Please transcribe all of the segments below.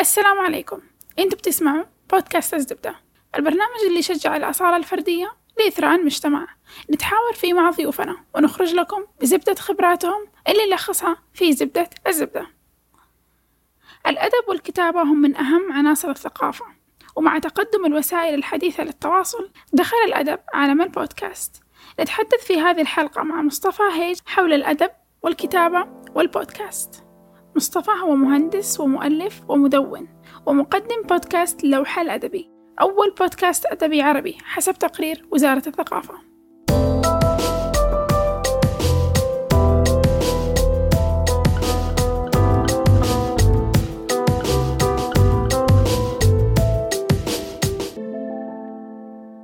السلام عليكم. أنتوا بتسمعوا بودكاست الزبدة البرنامج اللي يشجع الأصالة الفردية لإثراء المجتمع. نتحاور فيه مع ضيوفنا ونخرج لكم بزبدة خبراتهم اللي نلخصها في زبدة الزبدة الأدب والكتابة هم من أهم عناصر الثقافة ومع تقدم الوسائل الحديثة للتواصل دخل الأدب عالم البودكاست. نتحدث في هذه الحلقة مع مصطفى هيج حول الأدب والكتابة والبودكاست. مصطفى هو مهندس ومؤلف ومدون ومقدم بودكاست لوحة الأدبي. أول بودكاست أدبي عربي حسب تقرير وزارة الثقافة.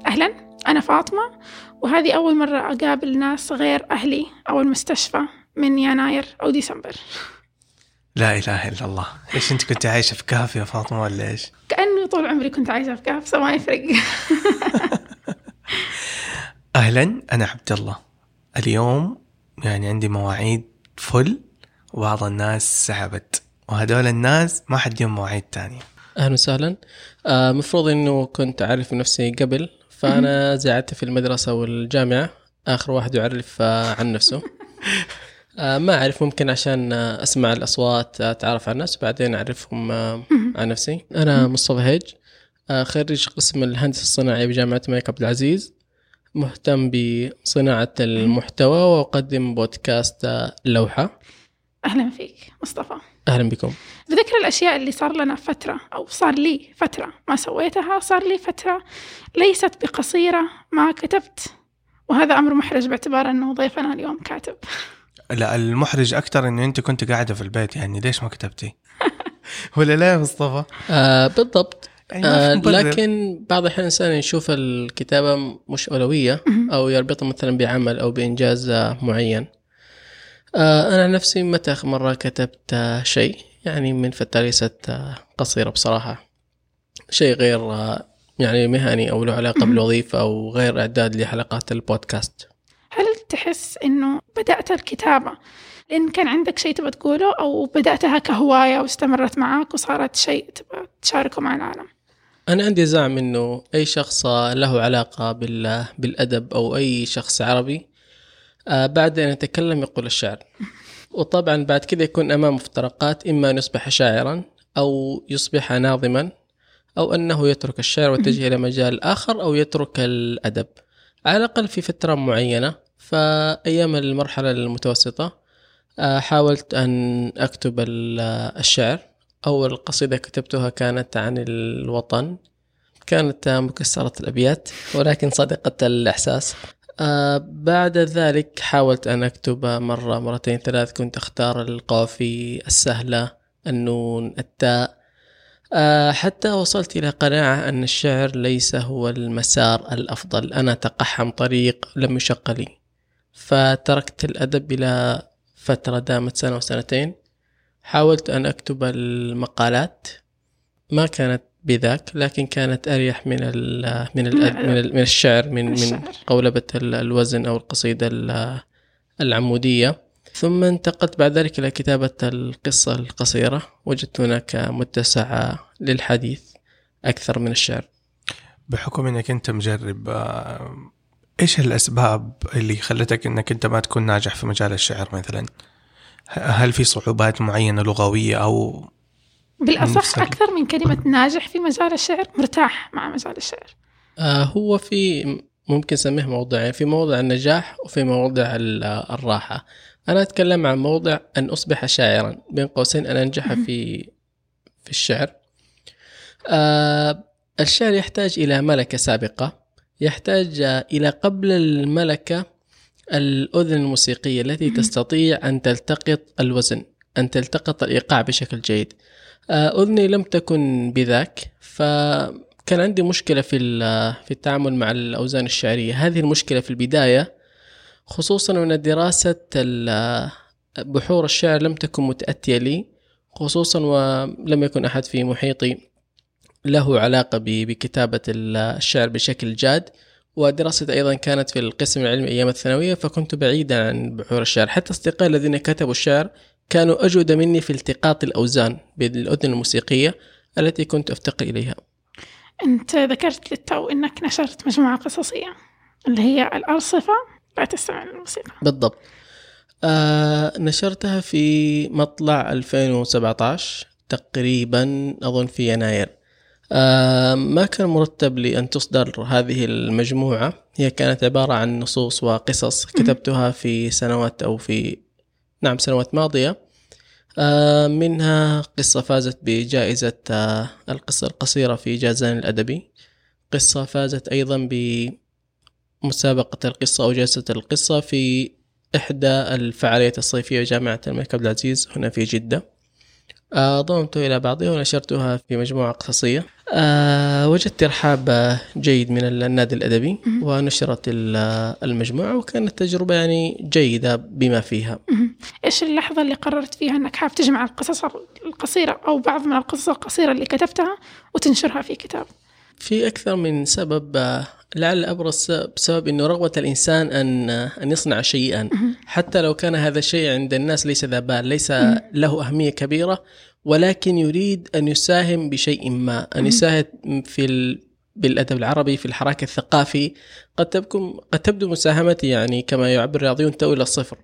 أهلا أنا فاطمة وهذه أول مرة أقابل ناس غير أهلي أو المستشفى من يناير أو ديسمبر. لا إله إلا الله. إيش أنت كنت عايشة في كهف يا فاطمة ولا إيش؟ كأني طول عمري كنت عايشة في كهف فما يفرق. أهلا أنا عبد الله. اليوم يعني عندي مواعيد فل وبعض الناس سحبت. وهدول الناس ما حد يوم مواعيد تانية. أهلا وسهلا. آه، مفروض إنه كنت أعرف نفسي قبل فأنا زعلت في المدرسة والجامعة. آخر واحد يعرف آه، عن نفسه. آه، ما أعرف ممكن عشان آه، أسمع الأصوات آه، أتعرف على الناس وبعدين اعرفهم عن نفسي. أنا مصطفى هيج. خريج قسم الهندسة الصناعي بجامعة الملك عبد العزيز. مهتم بصناعة المحتوى وأقدم بودكاست لوحة. أهلا فيك مصطفى. أهلا بكم. بذكر الأشياء اللي صار لنا فترة أو صار لي فترة. ما سويتها صار لي فترة. ليست بقصيرة ما كتبت. وهذا أمر محرج باعتبار أنه ضيفنا اليوم كاتب. لا المحرج أكثر انه أنت كنت قاعدة في البيت يعني ليش ما كتبتي؟ ولا لا يا مصطفى؟ آه بالضبط. يعني آه. لكن بعض الأحيان الإنسان يشوف الكتابة مش أولوية أو يربطها مثلا بعمل أو بإنجاز آه، معين. آه أنا عن نفسي متى مرة كتبت شيء؟ يعني من فترة ليست قصيرة بصراحة. شيء غير آه يعني مهني أو له علاقة بالوظيفة أو غير إعداد لحلقات البودكاست. أنه بدأت الكتابة. لأن كان عندك شيء تبغى تقوله أو بدأتها كهواية واستمرت معك وصارت شيء تبغى تشاركه مع العالم. أنا عندي زعم إنه أي شخص له علاقة بال- بالأدب أو أي شخص عربي آه، بعد أن يتكلم يقول الشعر. وطبعا بعد كذا يكون أمامه مفترقات إما أن يصبح شاعرا أو يصبح ناظما أو أنه يترك الشعر ويتجه إلى مجال آخر أو يترك الأدب. على الأقل في فترة معينة فأيام المرحلة المتوسطة آه، حاولت أن أكتب ال- الشعر. أول قصيدة كتبتها كانت عن الوطن كانت مكسرة الأبيات ولكن صادقة الإحساس. آه بعد ذلك حاولت أن أكتب مرة مرتين ثلاث. كنت أختار القوافي السهلة النون التاء. آه حتى وصلت إلى قناعة أن الشعر ليس هو المسار الأفضل. أنا تقحم طريق لم يشق لي. فتركت الأدب إلى فترة دامت سنة وسنتين. حاولت أن أكتب المقالات. ما كانت بذاك لكن كانت أريح من ال من ال من, ال من الشعر من من. قولبة ال- الوزن أو القصيدة ال- العمودية. ثم انتقلت بعد ذلك إلى كتابة القصة القصيرة. وجدت هناك متسع للحديث أكثر من الشعر. بحكم إنك أنت مجرب آه، إيش الأسباب اللي خلتك إنك أنت ما تكون ناجح في مجال الشعر مثلا؟ هل في صعوبات معينة لغوية أو ال- أكثر من كلمة ناجح في مجال الشعر مرتاح مع مجال الشعر. آه هو في ممكن نسميه موضعين في موضع النجاح وفي موضع ال- الراحة. أنا أتكلم عن موضع أن أصبح شاعرا بين قوسين أن أنجح في في الشعر. آه الشعر يحتاج إلى ملكة سابقة. يحتاج إلى قبل الملكة الأذن الموسيقية التي تستطيع أن تلتقط الوزن أن تلتقط الإيقاع بشكل جيد. آه، أذني لم تكن بذاك فكان عندي مشكلة في في التعامل مع الأوزان الشعرية. هذه المشكلة في البداية خصوصا أن دراسة بحور الشعر لم تكن متأتية لي خصوصا ولم يكن أحد في محيطي. له علاقة بكتابة ال- الشعر بشكل جاد ودراستي أيضا كانت في القسم العلمي أيام الثانوية فكنت بعيدا عن بحور الشعر. حتى أصدقائي الذين كتبوا الشعر كانوا أجود مني في التقاط الأوزان بالأذن الموسيقية التي كنت أفتقر إليها. أنت ذكرت للتو أنك نشرت مجموعة قصصية اللي هي الأرصفة لا تستمع للموسيقى. بالضبط. آه نشرتها في مطلع 2017 تقريبا أظن في يناير. ما كان مرتب لي أن تصدر هذه المجموعة. هي كانت عبارة عن نصوص وقصص كتبتها في سنوات أو في نعم سنوات ماضية. آه منها قصة فازت بجائزة آه القصة القصيرة في جازان الأدبي. قصة فازت أيضا بمسابقة القصة أو جائزة القصة في إحدى الفعاليات الصيفية جامعة الملك عبد العزيز هنا في جدة. آه، ضممته إلى بعضها ونشرتها في مجموعة قصصية. آه، وجدت إرحاب جيد من النادي الأدبي ونشرت المجموعة وكانت تجربة يعني جيدة بما فيها. إيش اللحظة اللي قررت فيها أنك حاب تجمع القصص القصيرة أو بعض من القصص القصيرة اللي كتبتها وتنشرها في كتاب؟ في أكثر من سبب آه، لعل أبرز بسبب أنه رغبة الإنسان أن أن يصنع شيئا. حتى لو كان هذا الشيء عند الناس ليس ذا بال ليس له أهمية كبيرة ولكن يريد أن يساهم بشيء ما أن يساهم في ال... بالأدب العربي في الحراك الثقافي. قد تبكم قد تبدو مساهمتي يعني كما يعبر الرياضيون تو إلى الصفر.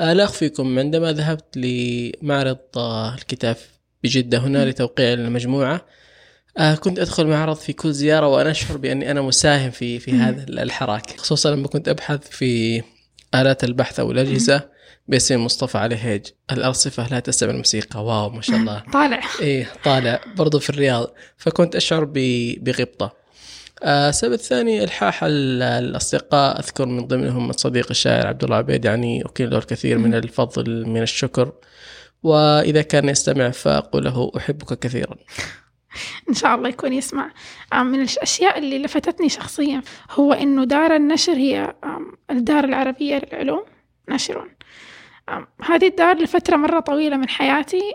آه، لا أخفيكم عندما ذهبت لمعرض آه، الكتاب بجدة هنا لتوقيع المجموعة. آه كنت أدخل معرض في كل زيارة وأنا أشعر بأني أنا مساهم في في هذا الحراك. خصوصا لما كنت أبحث في آلات البحث أو الأجهزة باسم مصطفى علي هيج. الأرصفة لا تستمع الموسيقى. واو ما شاء الله. طالع. إيه طالع. برضو في الرياض. فكنت أشعر بغبطة. آه، السبب الثاني إلحاح الأصدقاء. أذكر من ضمنهم الصديق الشاعر عبد الله عبيد يعني اكيل له الكثير من الفضل من الشكر. وإذا كان يستمع فأقول له أحبك كثيرا. إن شاء الله يكون يسمع. من الأشياء اللي لفتتني شخصيا هو إنه دار النشر هي الدار العربية للعلوم ناشرون هذه الدار لفترة مرة طويلة من حياتي.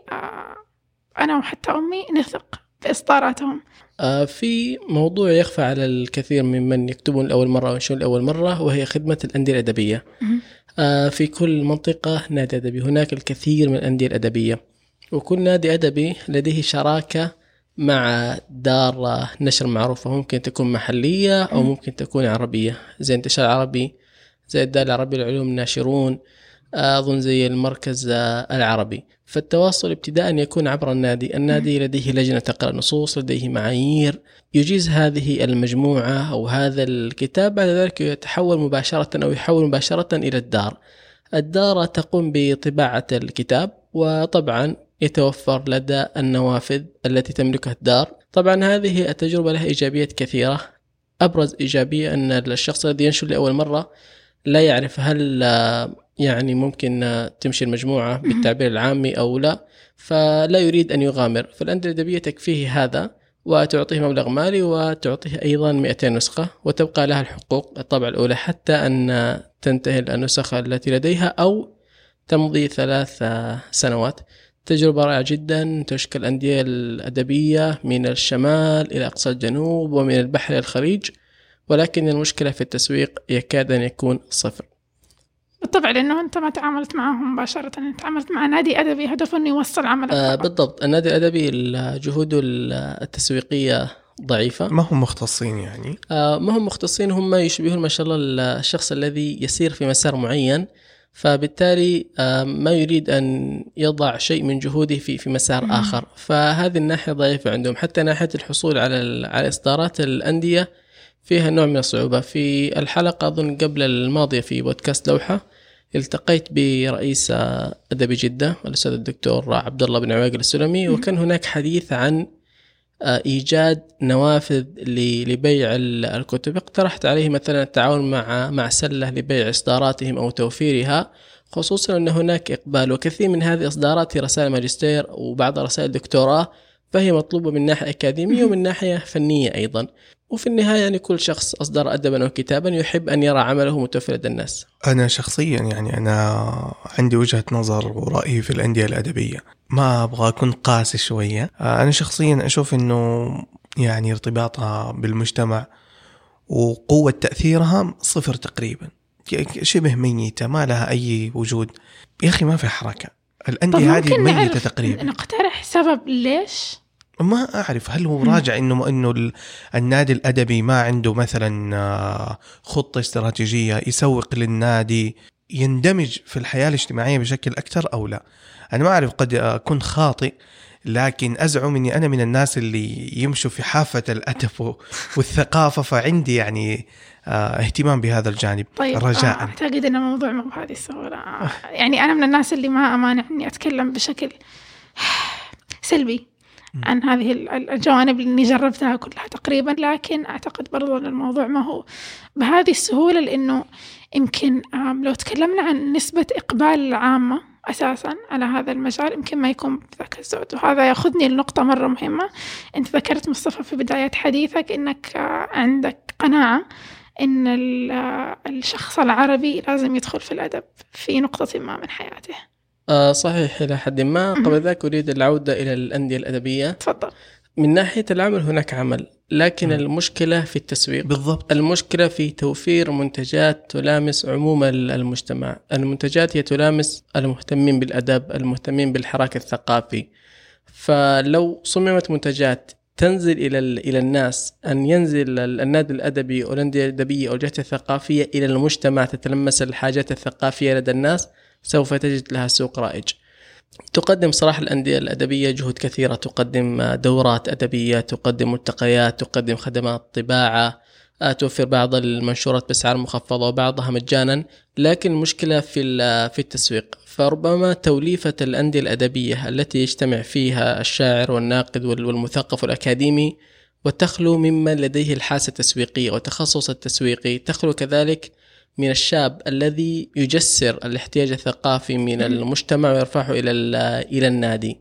أنا وحتى أمي نثق في إصداراتهم آه، في موضوع يخفى على الكثير ممن يكتبون لأول مرة وينشرون لأول مرة وهي خدمة الأندية الأدبية. آه، في كل منطقة نادي أدبي. هناك الكثير من الأندية الأدبية. وكل نادي أدبي لديه شراكة مع دار نشر معروفة ممكن تكون محلية أو ممكن تكون عربية. زي انتشار عربي زي الدار العربي للعلوم الناشرون أظن زي المركز العربي. فالتواصل ابتداء يكون عبر النادي النادي لديه لجنة تقرأ نصوص لديه معايير. يجيز هذه المجموعة أو هذا الكتاب بعد ذلك يتحول مباشرة أو يحول مباشرة إلى الدار. الدار تقوم بطباعة الكتاب وطبعا يتوفر لدى النوافذ التي تملكها الدار. طبعا هذه التجربة لها إيجابيات كثيرة. أبرز إيجابية أن الشخص الذي ينشر لأول مرة لا يعرف هل يعني ممكن تمشي المجموعة بالتعبير العامي أو لا. فلا يريد أن يغامر. فالأندية الأدبية تكفيه هذا وتعطيه مبلغ مالي وتعطيه أيضا 200 نسخة وتبقى لها الحقوق الطبعة الأولى حتى أن تنتهي النسخ التي لديها أو تمضي ثلاث سنوات. تجربة رائعة جدا تشكل الأندية الأدبية من الشمال إلى أقصى الجنوب ومن البحر إلى الخليج ولكن المشكلة في التسويق يكاد أن يكون صفر. بالطبع لأنه أنت ما تعاملت معهم مباشرة أنت تعاملت مع نادي أدبي هدفه أنه يوصل عملك آه بالضبط. النادي الأدبي جهوده التسويقية ضعيفة. ما هم مختصين يعني؟ آه ما هم مختصين هم يشبهون ما شاء الله الشخص الذي يسير في مسار معين. فبالتالي ما يريد أن يضع شيء من جهوده في في مسار آخر. فهذه الناحية ضعيفة عندهم. حتى ناحية الحصول على على إصدارات الأندية فيها نوع من الصعوبة. في الحلقة أظن قبل الماضية في بودكاست لوحة التقيت برئيس أدبي جدة الأستاذ الدكتور عبد الله بن عواقل السلمي وكان هناك حديث عن آه، إيجاد نوافذ لبيع الكتب. اقترحت عليه مثلا التعاون مع مع سلة لبيع إصداراتهم أو توفيرها خصوصا أن هناك إقبال وكثير من هذه إصدارات رسائل ماجستير وبعض رسائل دكتوراه فهي مطلوبة من ناحية أكاديمية ومن ناحية فنية أيضا. وفي النهاية يعني كل شخص أصدر ادبا أو كتابا يحب أن يرى عمله متوفر لدى الناس. أنا شخصيا يعني أنا عندي وجهة نظر وراي في الأندية الأدبية، ما أبغى أكون قاسي شوية، أنا شخصيا أشوف إنه يعني ارتباطها بالمجتمع وقوة تأثيرها صفر تقريبا. شبه ميتة ما لها أي وجود. يا أخي ما في حركة. الأندية هذه ميتة تقريبا. نقترح سبب ليش ما أعرف هل هو راجع إنه إنه ال- النادي الأدبي ما عنده مثلا آه، خطة استراتيجية يسوق للنادي يندمج في الحياة الاجتماعية بشكل أكثر أو لا. أنا ما أعرف قد أكون خاطئ لكن أزعم إني أنا من الناس اللي يمشوا في حافة الأدب والثقافة فعندي يعني آه، اهتمام بهذا الجانب طيب رجاء. آه، أعتقد إن الموضوع مو بهذه آه، يعني أنا من الناس اللي ما امانع أني أتكلم بشكل سلبي. عن هذه ال- ال- الجوانب اللي جربتها كلها تقريبا لكن أعتقد برضو إن الموضوع ما هو بهذه السهولة لأنه يمكن لو تكلمنا عن نسبة إقبال العامة أساسا على هذا المجال يمكن ما يكون بذاك الزود. وهذا يأخذني لنقطة مرة مهمة. أنت ذكرت مصطفى في بداية حديثك آه، عندك ال- آه، الشخص العربي لازم يدخل في الأدب في نقطة ما من حياته. آه صحيح إلى حد ما. قبل ذلك أريد العودة إلى الأندية الأدبية. تفضل. من ناحية العمل هناك عمل لكن المشكلة في التسويق. بالضبط. المشكلة في توفير منتجات تلامس عموم ال- المجتمع. المنتجات هي تلامس المهتمين بالأدب المهتمين بالحراك الثقافي. فلو صممت منتجات تنزل إلى ال- إلى الناس أن ينزل ال- النادي الأدبي أو الأندية الأدبية أو الجهات الثقافية إلى المجتمع تتلمس الحاجات الثقافية لدى الناس سوف تجد لها سوق رائج. تقدم صراحة الأندية الأدبية جهود كثيرة. تقدم دورات أدبية تقدم ملتقيات تقدم خدمات طباعة. آه، توفر بعض المنشورات بأسعار مخفضة وبعضها مجانا. لكن المشكلة في في التسويق. فربما توليفة الأندية الأدبية التي يجتمع فيها الشاعر والناقد وال- والمثقف والأكاديمي وتخلو ممن لديه الحاسة التسويقية والتخصص التسويقي تخلو كذلك من الشاب الذي يجسر الاحتياج الثقافي من المجتمع ويرفعه إلى ال- إلى النادي.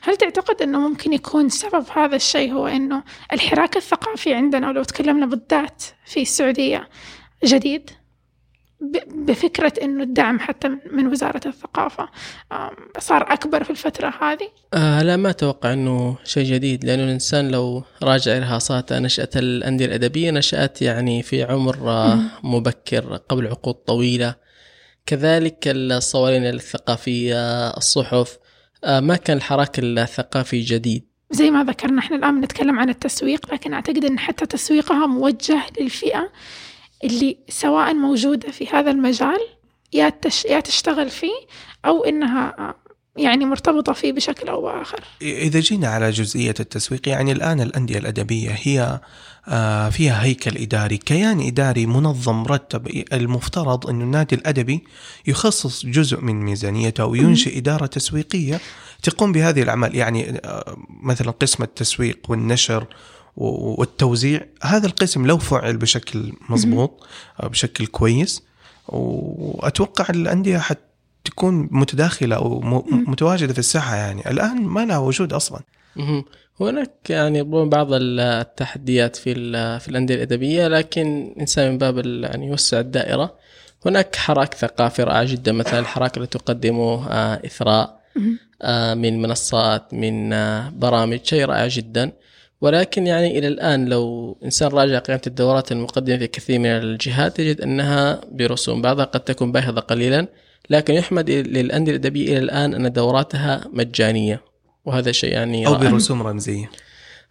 هل تعتقد أنه ممكن يكون سبب هذا الشيء هو أنه الحراك الثقافي عندنا ولو تكلمنا بالذات في السعودية جديد؟ بفكرة إنه الدعم حتى من وزارة الثقافة صار أكبر في الفترة هذه؟ آه لا ما أتوقع أنه شيء جديد لأنه الإنسان لو راجع إرهاصاته نشأة الأندية الأدبية نشأت يعني في عمر آه مبكر قبل عقود طويلة. كذلك الصوارين الثقافية الصحف آه ما كان الحراك الثقافي جديد. زي ما ذكرنا إحنا الآن بنتكلم عن التسويق لكن أعتقد أن حتى تسويقها موجه للفئة اللي سواء موجودة في هذا المجال يا تش يا تشتغل فيه أو إنها يعني مرتبطة فيه بشكل أو بآخر. إذا جينا على جزئية التسويق يعني الآن الأندية الأدبية هي فيها هيكل إداري كيان إداري منظم مرتب المفترض أن النادي الأدبي يخصص جزء من ميزانيته وينشئ إدارة تسويقية تقوم بهذه الأعمال. يعني مثلا قسم التسويق والنشر والتوزيع. هذا القسم لو فعل بشكل مضبوط بشكل كويس وأتوقع الأندية حتكون متداخلة أو م- متواجدة في الساحة يعني. الآن ما لها وجود مهم. هناك يعني ربما بعض التحديات في في الأندية الأدبية لكن إنسان من باب ال- يعني يوسع الدائرة. هناك حراك ثقافي رائع جدا مثلا الحراك اللي تقدمه آه، إثراء آه، من منصات من آه، برامج شيء رائع جدا. ولكن يعني إلى الآن لو إنسان راجع قيمة الدورات المقدمة في كثير من الجهات يجد أنها برسوم بعضها قد تكون باهظة قليلا لكن يحمد للأندية الأدبية إلى الآن أن دوراتها مجانية. وهذا شيء يعني أو رائع. برسوم رمزية.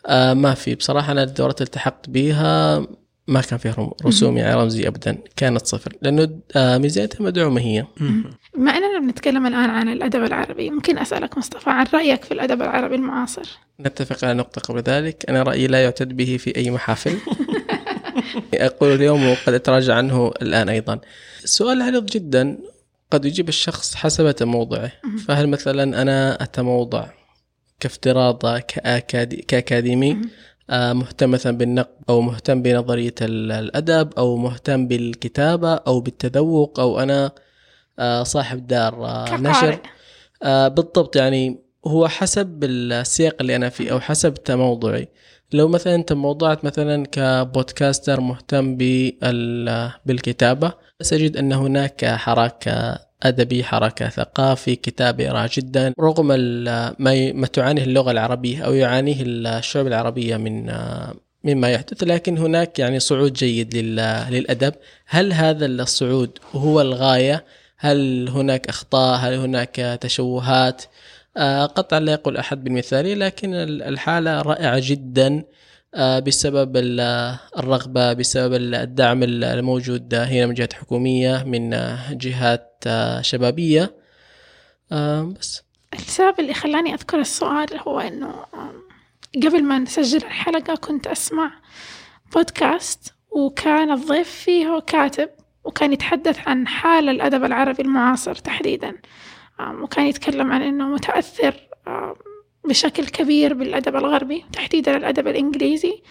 آه ما في. بصراحة أنا الدورات التحقت بها ما كان فيها رسوم يعني رمزي أبدا. كانت صفر. لأنه آه ميزانيتها مدعومة هي. بما أننا بنتكلم الآن عن الأدب العربي ممكن أسألك مصطفى عن رأيك في الأدب العربي المعاصر؟ نتفق على نقطة قبل ذلك. أنا رأيي لا يعتد به في أي محافل. أقول اليوم وقد أتراجع عنه الآن أيضا. السؤال عريض جدا. قد يجيب الشخص حسب تموضعه فهل مثلا أنا أتموضع كافتراض كأكادي كأكاديمي؟ آه، مهتم مثلا بالنقد أو مهتم بنظرية ال- الأدب أو مهتم بالكتابة أو بالتذوق أو أنا آه، صاحب دار آه، نشر. آه بالضبط يعني هو حسب السياق اللي أنا فيه أو حسب تموضعي. لو مثلا أنت موضوعت مثلا كبودكاستر مهتم بال- بالكتابة سأجد أن هناك حراك أدبي حراك ثقافي كتابي رائع جدا. رغم ما تعانيه اللغة العربية أو يعانيه الشعوب العربية من مما يحدث لكن هناك يعني صعود جيد لل- للأدب. هل هذا الصعود هو الغاية؟ هل هناك أخطاء؟ هل هناك تشوهات؟ آه، قطعا لا يقول أحد بالمثالي لكن ال- الحالة رائعة جدا. بسبب ال- الرغبة بسبب ال- الدعم ال- الموجود هنا من جهات حكومية من آه، جهات آه، شبابية. آه، بس. السبب اللي خلاني أذكر السؤال هو آم، قبل ما نسجل الحلقة كنت أسمع بودكاست وكان الضيف فيه كاتب وكان يتحدث عن حال الأدب العربي المعاصر تحديدا. وكان يتكلم عن إنه متأثر بشكل كبير بالأدب الغربي تحديدا الأدب الإنجليزي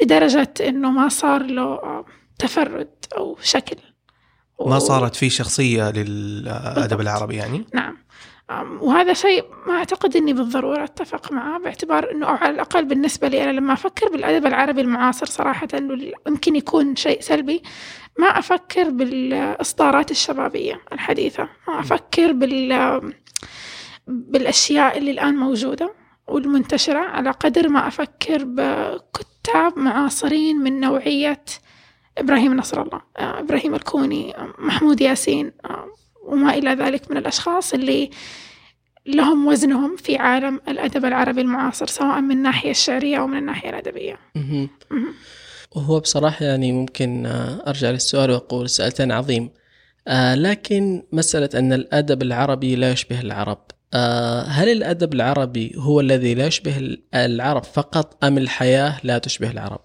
لدرجة إنه ما صار له تفرد أو شكل. ما صارت في شخصية للأدب بالضبط. العربي يعني؟ نعم. وهذا شيء ما أعتقد أني بالضرورة أتفق معه باعتبار أنه على الأقل بالنسبة لي أنا لما أفكر بالأدب العربي المعاصر صراحة أنه يمكن يكون شيء سلبي ما أفكر بالإصدارات الشبابية الحديثة ما أفكر بال بالأشياء اللي الآن موجودة والمنتشرة على قدر ما أفكر بكتاب معاصرين من نوعية إبراهيم نصر الله آه، إبراهيم الكوني آه، محمود ياسين آه، وما إلى ذلك من الأشخاص اللي لهم وزنهم في عالم الأدب العربي المعاصر سواء من الناحية الشعرية أو من الناحية الأدبية. وهو بصراحة يعني ممكن أرجع للسؤال وأقول سألتين عظيم. آه، لكن مسألة أن الأدب العربي لا يشبه العرب. هل الأدب العربي هو الذي لا يشبه العرب فقط أم الحياة لا تشبه العرب؟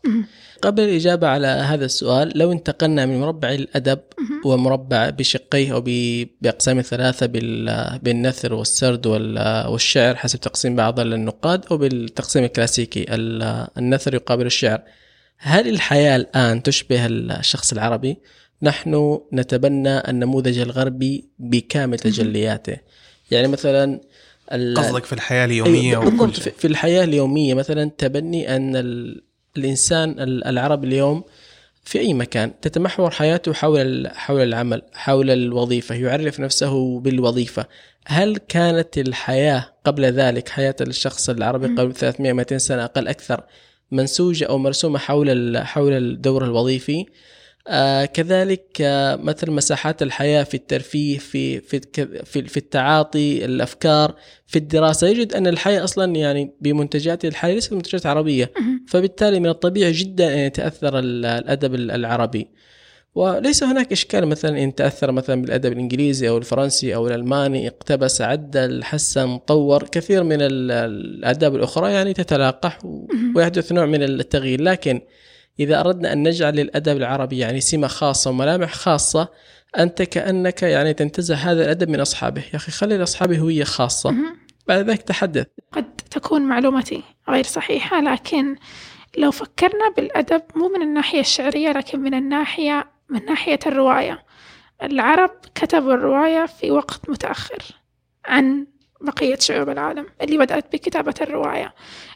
قبل الإجابة على هذا السؤال لو انتقلنا من مربع الأدب مهم. ومربع بشقيه أو ب- بأقسام ثلاثة بال- بالنثر والسرد وال- والشعر حسب تقسيم بعض النقاد أو بالتقسيم الكلاسيكي ال- النثر يقابل الشعر هل الحياة الآن تشبه الشخص العربي؟ نحن نتبنى النموذج الغربي بكامل تجلياته يعني مثلا قصدك في الحياة اليومية أيوة وكل بالضبط شيء. في الحياة اليومية مثلا تبني أن ال- الإنسان ال- العربي اليوم في أي مكان تتمحور حياته حول حول العمل حول الوظيفة يعرف نفسه بالوظيفة. هل كانت الحياة قبل ذلك حياة الشخص العربي قبل 300 200 سنة أقل أكثر منسوجة أو مرسومة حول حول الدور الوظيفي؟ آه كذلك آه مثل مساحات الحياة في الترفيه في في في, في التعاطي الأفكار في الدراسة. يجد أن الحياة أصلا يعني بمنتجاتها الحالية ليست منتجات عربية. فبالتالي من الطبيعي جدا أن يتأثر ال- الأدب العربي. وليس هناك إشكال مثلا إن تأثر مثلا بالأدب الإنجليزي أو الفرنسي أو الألماني. اقتبس عدل حسن طور. كثير من ال- الآداب الأخرى يعني تتلاقح ويحدث نوع من التغيير. لكن إذا أردنا أن نجعل للأدب العربي يعني سمة خاصة وملامح خاصة أنت كأنك يعني تنتزع هذا الأدب من أصحابه. يا أخي خلي لأصحابه هوية خاصة. بعد ذلك تحدث. قد تكون معلومتي غير صحيحة لكن لو فكرنا بالأدب مو من الناحية الشعرية لكن من الناحية من ناحية الرواية. العرب كتبوا الرواية في وقت متأخر عن بقية شعوب العالم اللي بدأت بكتابة الرواية.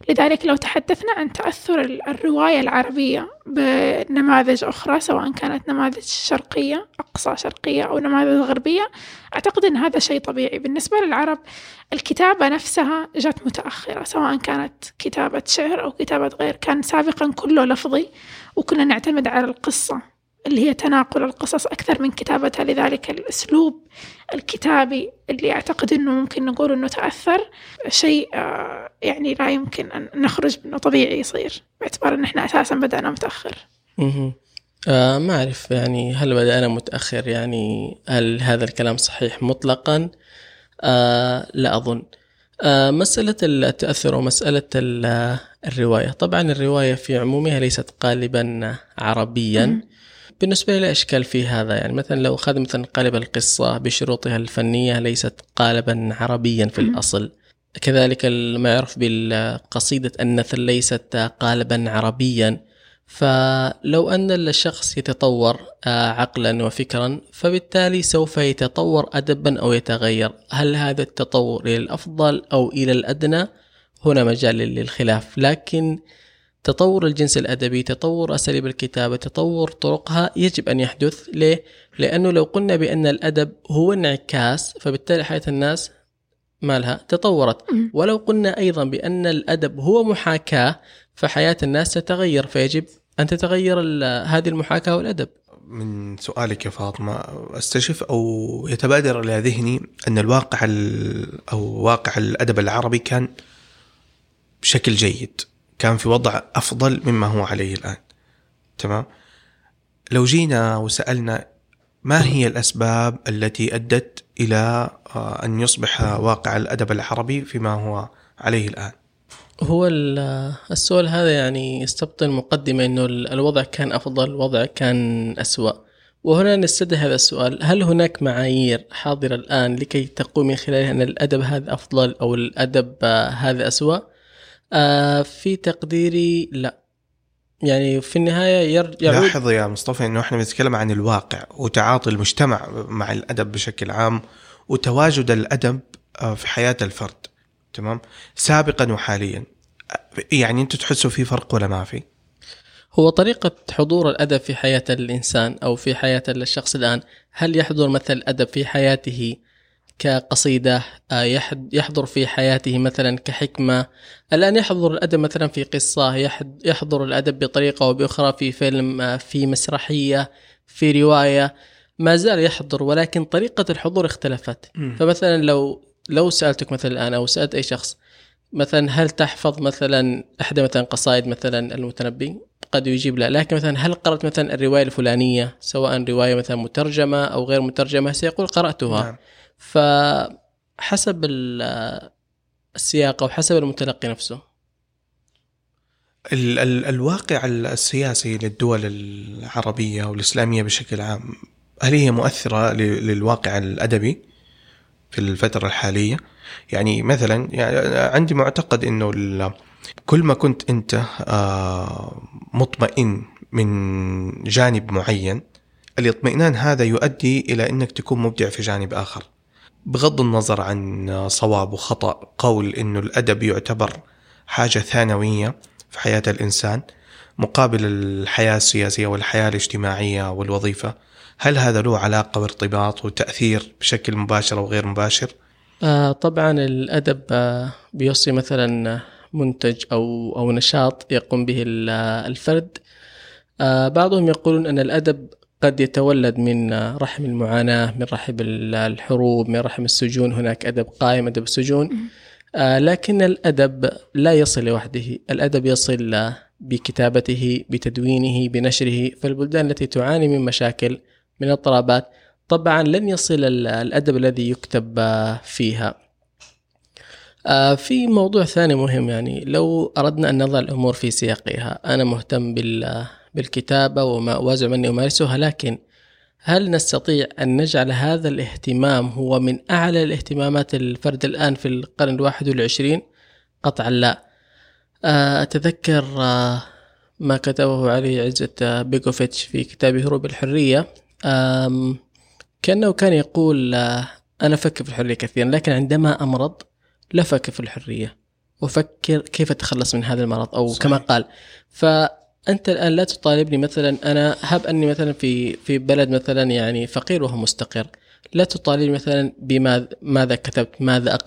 لذلك لو تحدثنا عن تأثر ال- الرواية العربية بنماذج أخرى سواء كانت نماذج شرقية أقصى شرقية أو نماذج غربية أعتقد أن هذا شيء طبيعي. بالنسبة للعرب الكتابة نفسها جت متأخرة سواء كانت كتابة شعر أو كتابة غير. كان سابقا كله لفظي وكنا نعتمد على القصة. اللي هي تناقل القصص أكثر من كتابتها لذلك الأسلوب الكتابي اللي أعتقد أنه ممكن نقول أنه تأثر شيء آه، يعني لا يمكن أن نخرج منه طبيعي يصير باعتبار أن إحنا أساسا بدأنا متأخر. آه ما أعرف يعني هل بدأنا متأخر؟ يعني هل هذا الكلام صحيح مطلقا؟ آه لا أظن. آه مسألة التأثر ومسألة ال- الرواية. طبعا الرواية في عمومها ليست قالبا عربيا. بالنسبة لي لا إشكال في هذا يعني مثلا لو أخذ مثلا قالب القصة بشروطها الفنية ليست قالبا عربيا في. الأصل كذلك ما يعرف بالقصيدة النثر ليست قالبا عربيا فلو أن الشخص يتطور آه، عقلا وفكرا فبالتالي سوف يتطور أدبا أو يتغير. هل هذا التطور إلى الأفضل أو إلى الأدنى؟ هنا مجال للخلاف. لكن تطور الجنس الأدبي تطور أساليب الكتابة تطور طرقها يجب أن يحدث. ليه؟ لأنه لو قلنا بأن الأدب هو انعكاس فبالتالي حياة الناس مالها تطورت. ولو قلنا أيضا بأن الأدب هو محاكاة فحياة الناس تتغير فيجب أن تتغير ال- هذه المحاكاة والأدب. من سؤالك يا فاطمة أستشف أو يتبادر إلى ذهني أن الواقع ال- أو واقع الأدب العربي كان بشكل جيد. كان في وضع أفضل مما هو عليه الآن. تمام؟ لو جينا وسألنا ما هي الأسباب التي أدت إلى آه، أن يصبح واقع الأدب العربي فيما هو عليه الآن؟ هو ال- السؤال هذا يعني يستبطن مقدمة ال- الوضع كان أفضل الوضع كان أسوأ. وهنا نستدعي هذا السؤال هل هناك معايير حاضرة الآن لكي تقول من خلالها أن الأدب هذا أفضل أو الأدب آه، هذا أسوأ؟ آه في تقديري لا. يعني في النهاية ير- يعود لاحظ يا مصطفى إنه إحنا بنتكلم عن الواقع وتعاطي المجتمع مع الأدب بشكل عام وتواجد الأدب آه، في حياة الفرد تمام؟ سابقا وحاليا. يعني أنتم تحسوا في فرق ولا ما في؟ هو طريقة حضور الأدب في حياة الإنسان أو في حياة الشخص الآن هل يحضر مثل الأدب في حياته كقصيدة آه، يحضر في حياته مثلا كحكمة. الآن يحضر الأدب مثلا في قصة يحضر الأدب بطريقة أو بأخرى في فيلم آه، في مسرحية في رواية. ما زال يحضر ولكن طريقة الحضور اختلفت. فمثلا لو لو سألتك مثلا الآن أو سألت أي شخص مثلا هل تحفظ مثلا إحدى مثلا قصائد مثلا المتنبي؟ قد يجيب لا. لكن مثلا هل قرأت مثلا الرواية الفلانية سواء رواية مثلا مترجمة أو غير مترجمة؟ سيقول قرأتها. نعم. فحسب ال- السياق أو حسب المتلقي نفسه ال- ال- الواقع السياسي للدول العربية والاسلاميه بشكل عام هل هي مؤثرة للواقع الأدبي في الفترة الحالية؟ يعني مثلا يعني عندي معتقد إنه كل ما كنت أنت آه، مطمئن من جانب معين الاطمئنان هذا يؤدي إلى إنك تكون مبدع في جانب آخر. بغض النظر عن صواب وخطأ قول إنه الأدب يعتبر حاجة ثانوية في حياة الإنسان مقابل الحياة السياسية والحياة الاجتماعية والوظيفة هل هذا له علاقة وارتباط وتأثير بشكل مباشر أو غير مباشر؟ آه، طبعا الأدب آه، بيوصي مثلا منتج أو أو نشاط يقوم به ال- الفرد آه، بعضهم يقولون أن الأدب قد يتولد من رحم المعاناة من رحم ال- الحروب من رحم السجون. هناك أدب قائم أدب السجون آه، لكن الأدب لا يصل لوحده. الأدب يصل بكتابته بتدوينه بنشره. فالبلدان التي تعاني من مشاكل من اضطرابات طبعا لن يصل ال- الأدب الذي يكتب آه، فيها. آه، في موضوع ثاني مهم يعني لو أردنا أن نضع الأمور في سياقها. أنا مهتم بال- بالكتابة وما وازعم أني أمارسها لكن هل نستطيع أن نجعل هذا الاهتمام هو من أعلى الاهتمامات الفرد الآن في القرن الواحد والعشرين؟ قطعا لا. آه، أتذكر آه، ما كتبه علي عزت آه، بيكوفيتش في كتاب هروب الحرية. كأنه كان يقول أنا أفكر في الحرية كثيرا لكن عندما أمرض لا أفكر في الحرية. وأفكر كيف أتخلص من هذا المرض؟ أو صحيح. كما قال. فأنت الآن لا تطالبني مثلا أنا هب أني مثلا في في بلد مثلا يعني فقير وهو مستقر. لا تطالبني مثلا بماذا ماذا كتبت ماذا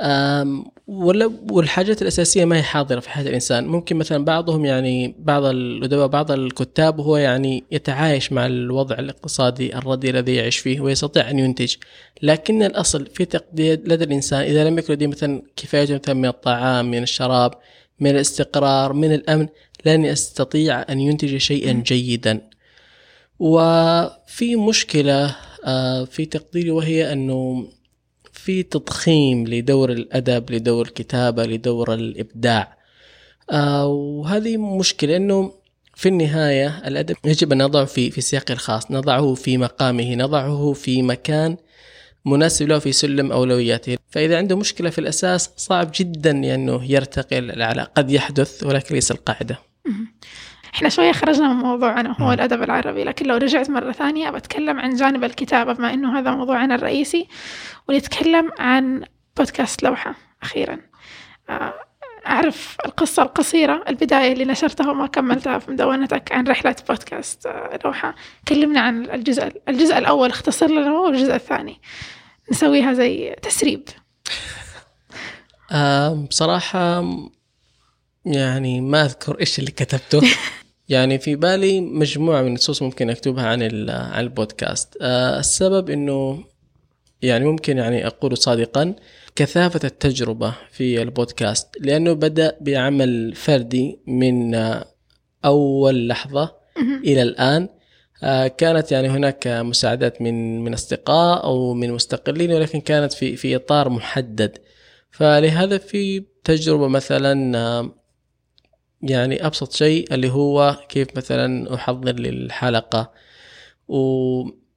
أم، ولا والحاجات الأساسية ما هي حاضرة في حياة الإنسان. ممكن مثلا بعضهم يعني بعض الأدباء بعض الكتاب هو يعني يتعايش مع الوضع الاقتصادي الردي الذي يعيش فيه ويستطيع أن ينتج. لكن الأصل في تقدير لدى الإنسان إذا لم يكن لديه مثلا كفاية مثلا من الطعام من الشراب من الاستقرار من الأمن لن يستطيع أن ينتج شيئا جيدا. وفي مشكلة آه، في تقديري وهي أنه في تضخيم لدور الأدب لدور الكتابة لدور الإبداع. آه، وهذه مشكلة أنه في النهاية الأدب يجب أن نضعه في في سياقه الخاص نضعه في مقامه نضعه في مكان مناسب له في سلم أولوياته. فإذا عنده مشكلة في الأساس صعب جدا أنه يرتقي الأعلى قد يحدث ولكن ليس القاعدة. إحنا شوية خرجنا من موضوعنا هو الأدب العربي لكن لو رجعت مرة ثانية بتكلم عن جانب الكتابة بما إنه هذا موضوعنا الرئيسي ونتكلم عن بودكاست لوحة أخيرا. آه، أعرف القصة القصيرة البداية اللي نشرتها وما كملتها في مدونتك عن رحلة بودكاست آه، لوحة كلمنا عن الجزء الجزء الأول اختصر لنا هو والجزء الثاني. نسويها زي تسريب. آه، بصراحة يعني ما أذكر إيش اللي كتبته. يعني في بالي مجموعة من النصوص ممكن أكتبها عن البودكاست. آه، السبب إنه يعني ممكن يعني أقول صادقا كثافة التجربة في البودكاست لأنه بدأ بعمل فردي من أول لحظة إلى الآن. آه، كانت يعني هناك مساعدات من من أصدقاء أو من مستقلين ولكن كانت في في إطار محدد. فلهذا في تجربة مثلا يعني أبسط شيء اللي هو كيف مثلا أحضر للحلقة.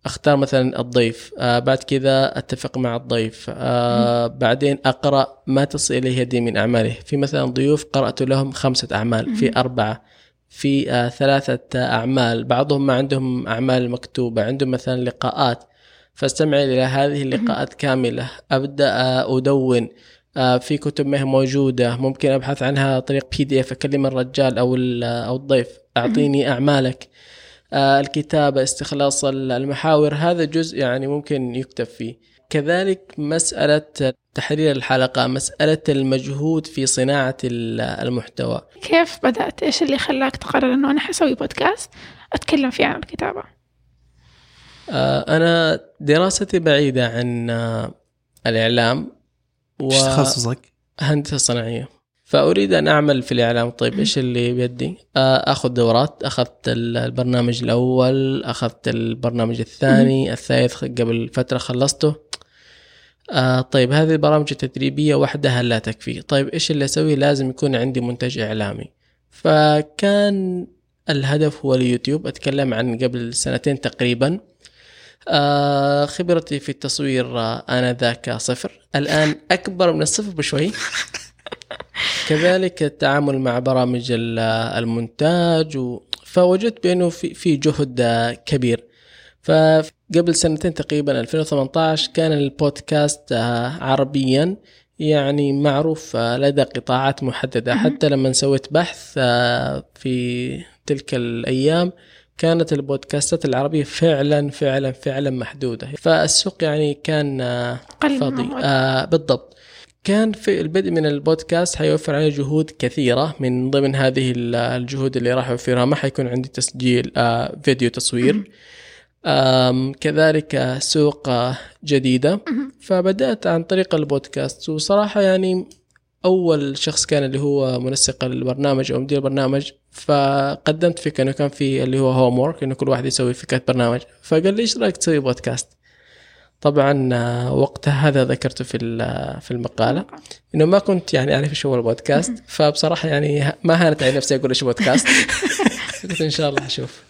واختار مثلا الضيف. آه بعد كذا أتفق مع الضيف. آه بعدين أقرأ ما تصل إليه يدي من أعماله. في مثلا ضيوف قرأت لهم خمسة أعمال في أربعة في آه ثلاثة أعمال. بعضهم ما عندهم أعمال مكتوبة عندهم مثلا لقاءات. فاستمع إلى هذه اللقاءات كاملة. أبدأ آه أدون. آه، في كتب ما هي موجودة. ممكن أبحث عنها طريق بي دي اف أكلم الرجال أو ال- أو الضيف. أعطيني أعمالك. آه، الكتابة استخلاص ال- المحاور. هذا جزء يعني ممكن يكتب فيه. كذلك مسألة تحرير الحلقة مسألة المجهود في صناعة ال- المحتوى. كيف بدأت؟ إيش اللي خلاك تقرر إنه أنا حسوي بودكاست أتكلم فيه عن الكتابة؟ آه، أنا دراستي بعيدة عن آه، الإعلام إيش تخصصك؟ هندسة صناعية. فأريد أن أعمل في الإعلام. طيب إيش اللي بيدي؟ آه، أخذ دورات. أخذت ال- البرنامج الأول أخذت البرنامج الثاني الثالث قبل فترة خلصته. آه طيب هذه البرامج التدريبية وحدها لا تكفي. طيب إيش اللي أسويه؟ لازم يكون عندي منتج إعلامي. فكان الهدف هو اليوتيوب. أتكلم عن قبل سنتين تقريبا. آه خبرتي في التصوير آه آنذاك صفر. الآن أكبر من الصفر بشوي. كذلك التعامل مع برامج ال- المونتاج و... فوجدت بأنه في, في جهد كبير. فقبل سنتين تقريبا 2018 كان البودكاست آه، عربيا يعني معروف آه، لدى قطاعات محددة. حتى لما سويت بحث آه، في تلك الأيام كانت البودكاستات العربية فعلا فعلا فعلا محدودة. فالسوق يعني كان فاضي. آه بالضبط. كان في البدء من البودكاست حيوفر علي جهود كثيرة. من ضمن هذه ال- الجهود اللي راح أوفرها ما حيكون عندي تسجيل آه فيديو تصوير. كذلك سوق آه، جديدة. فبدأت عن طريق البودكاست. وصراحة يعني أول شخص كان اللي هو منسق البرنامج أو مدير البرنامج. فقدمت فكرة إنه كان في اللي هو هوم إنه كل واحد يسوي فكرة برنامج فقال لي إيش رأيك تسوي بودكاست طبعا آه، وقتها هذا ذكرته في ال- في المقالة. إنه ما كنت يعني أعرف إيش هو البودكاست فبصراحة يعني ما هانت على نفسي أقول إيش بودكاست. قلت إن شاء الله أشوف.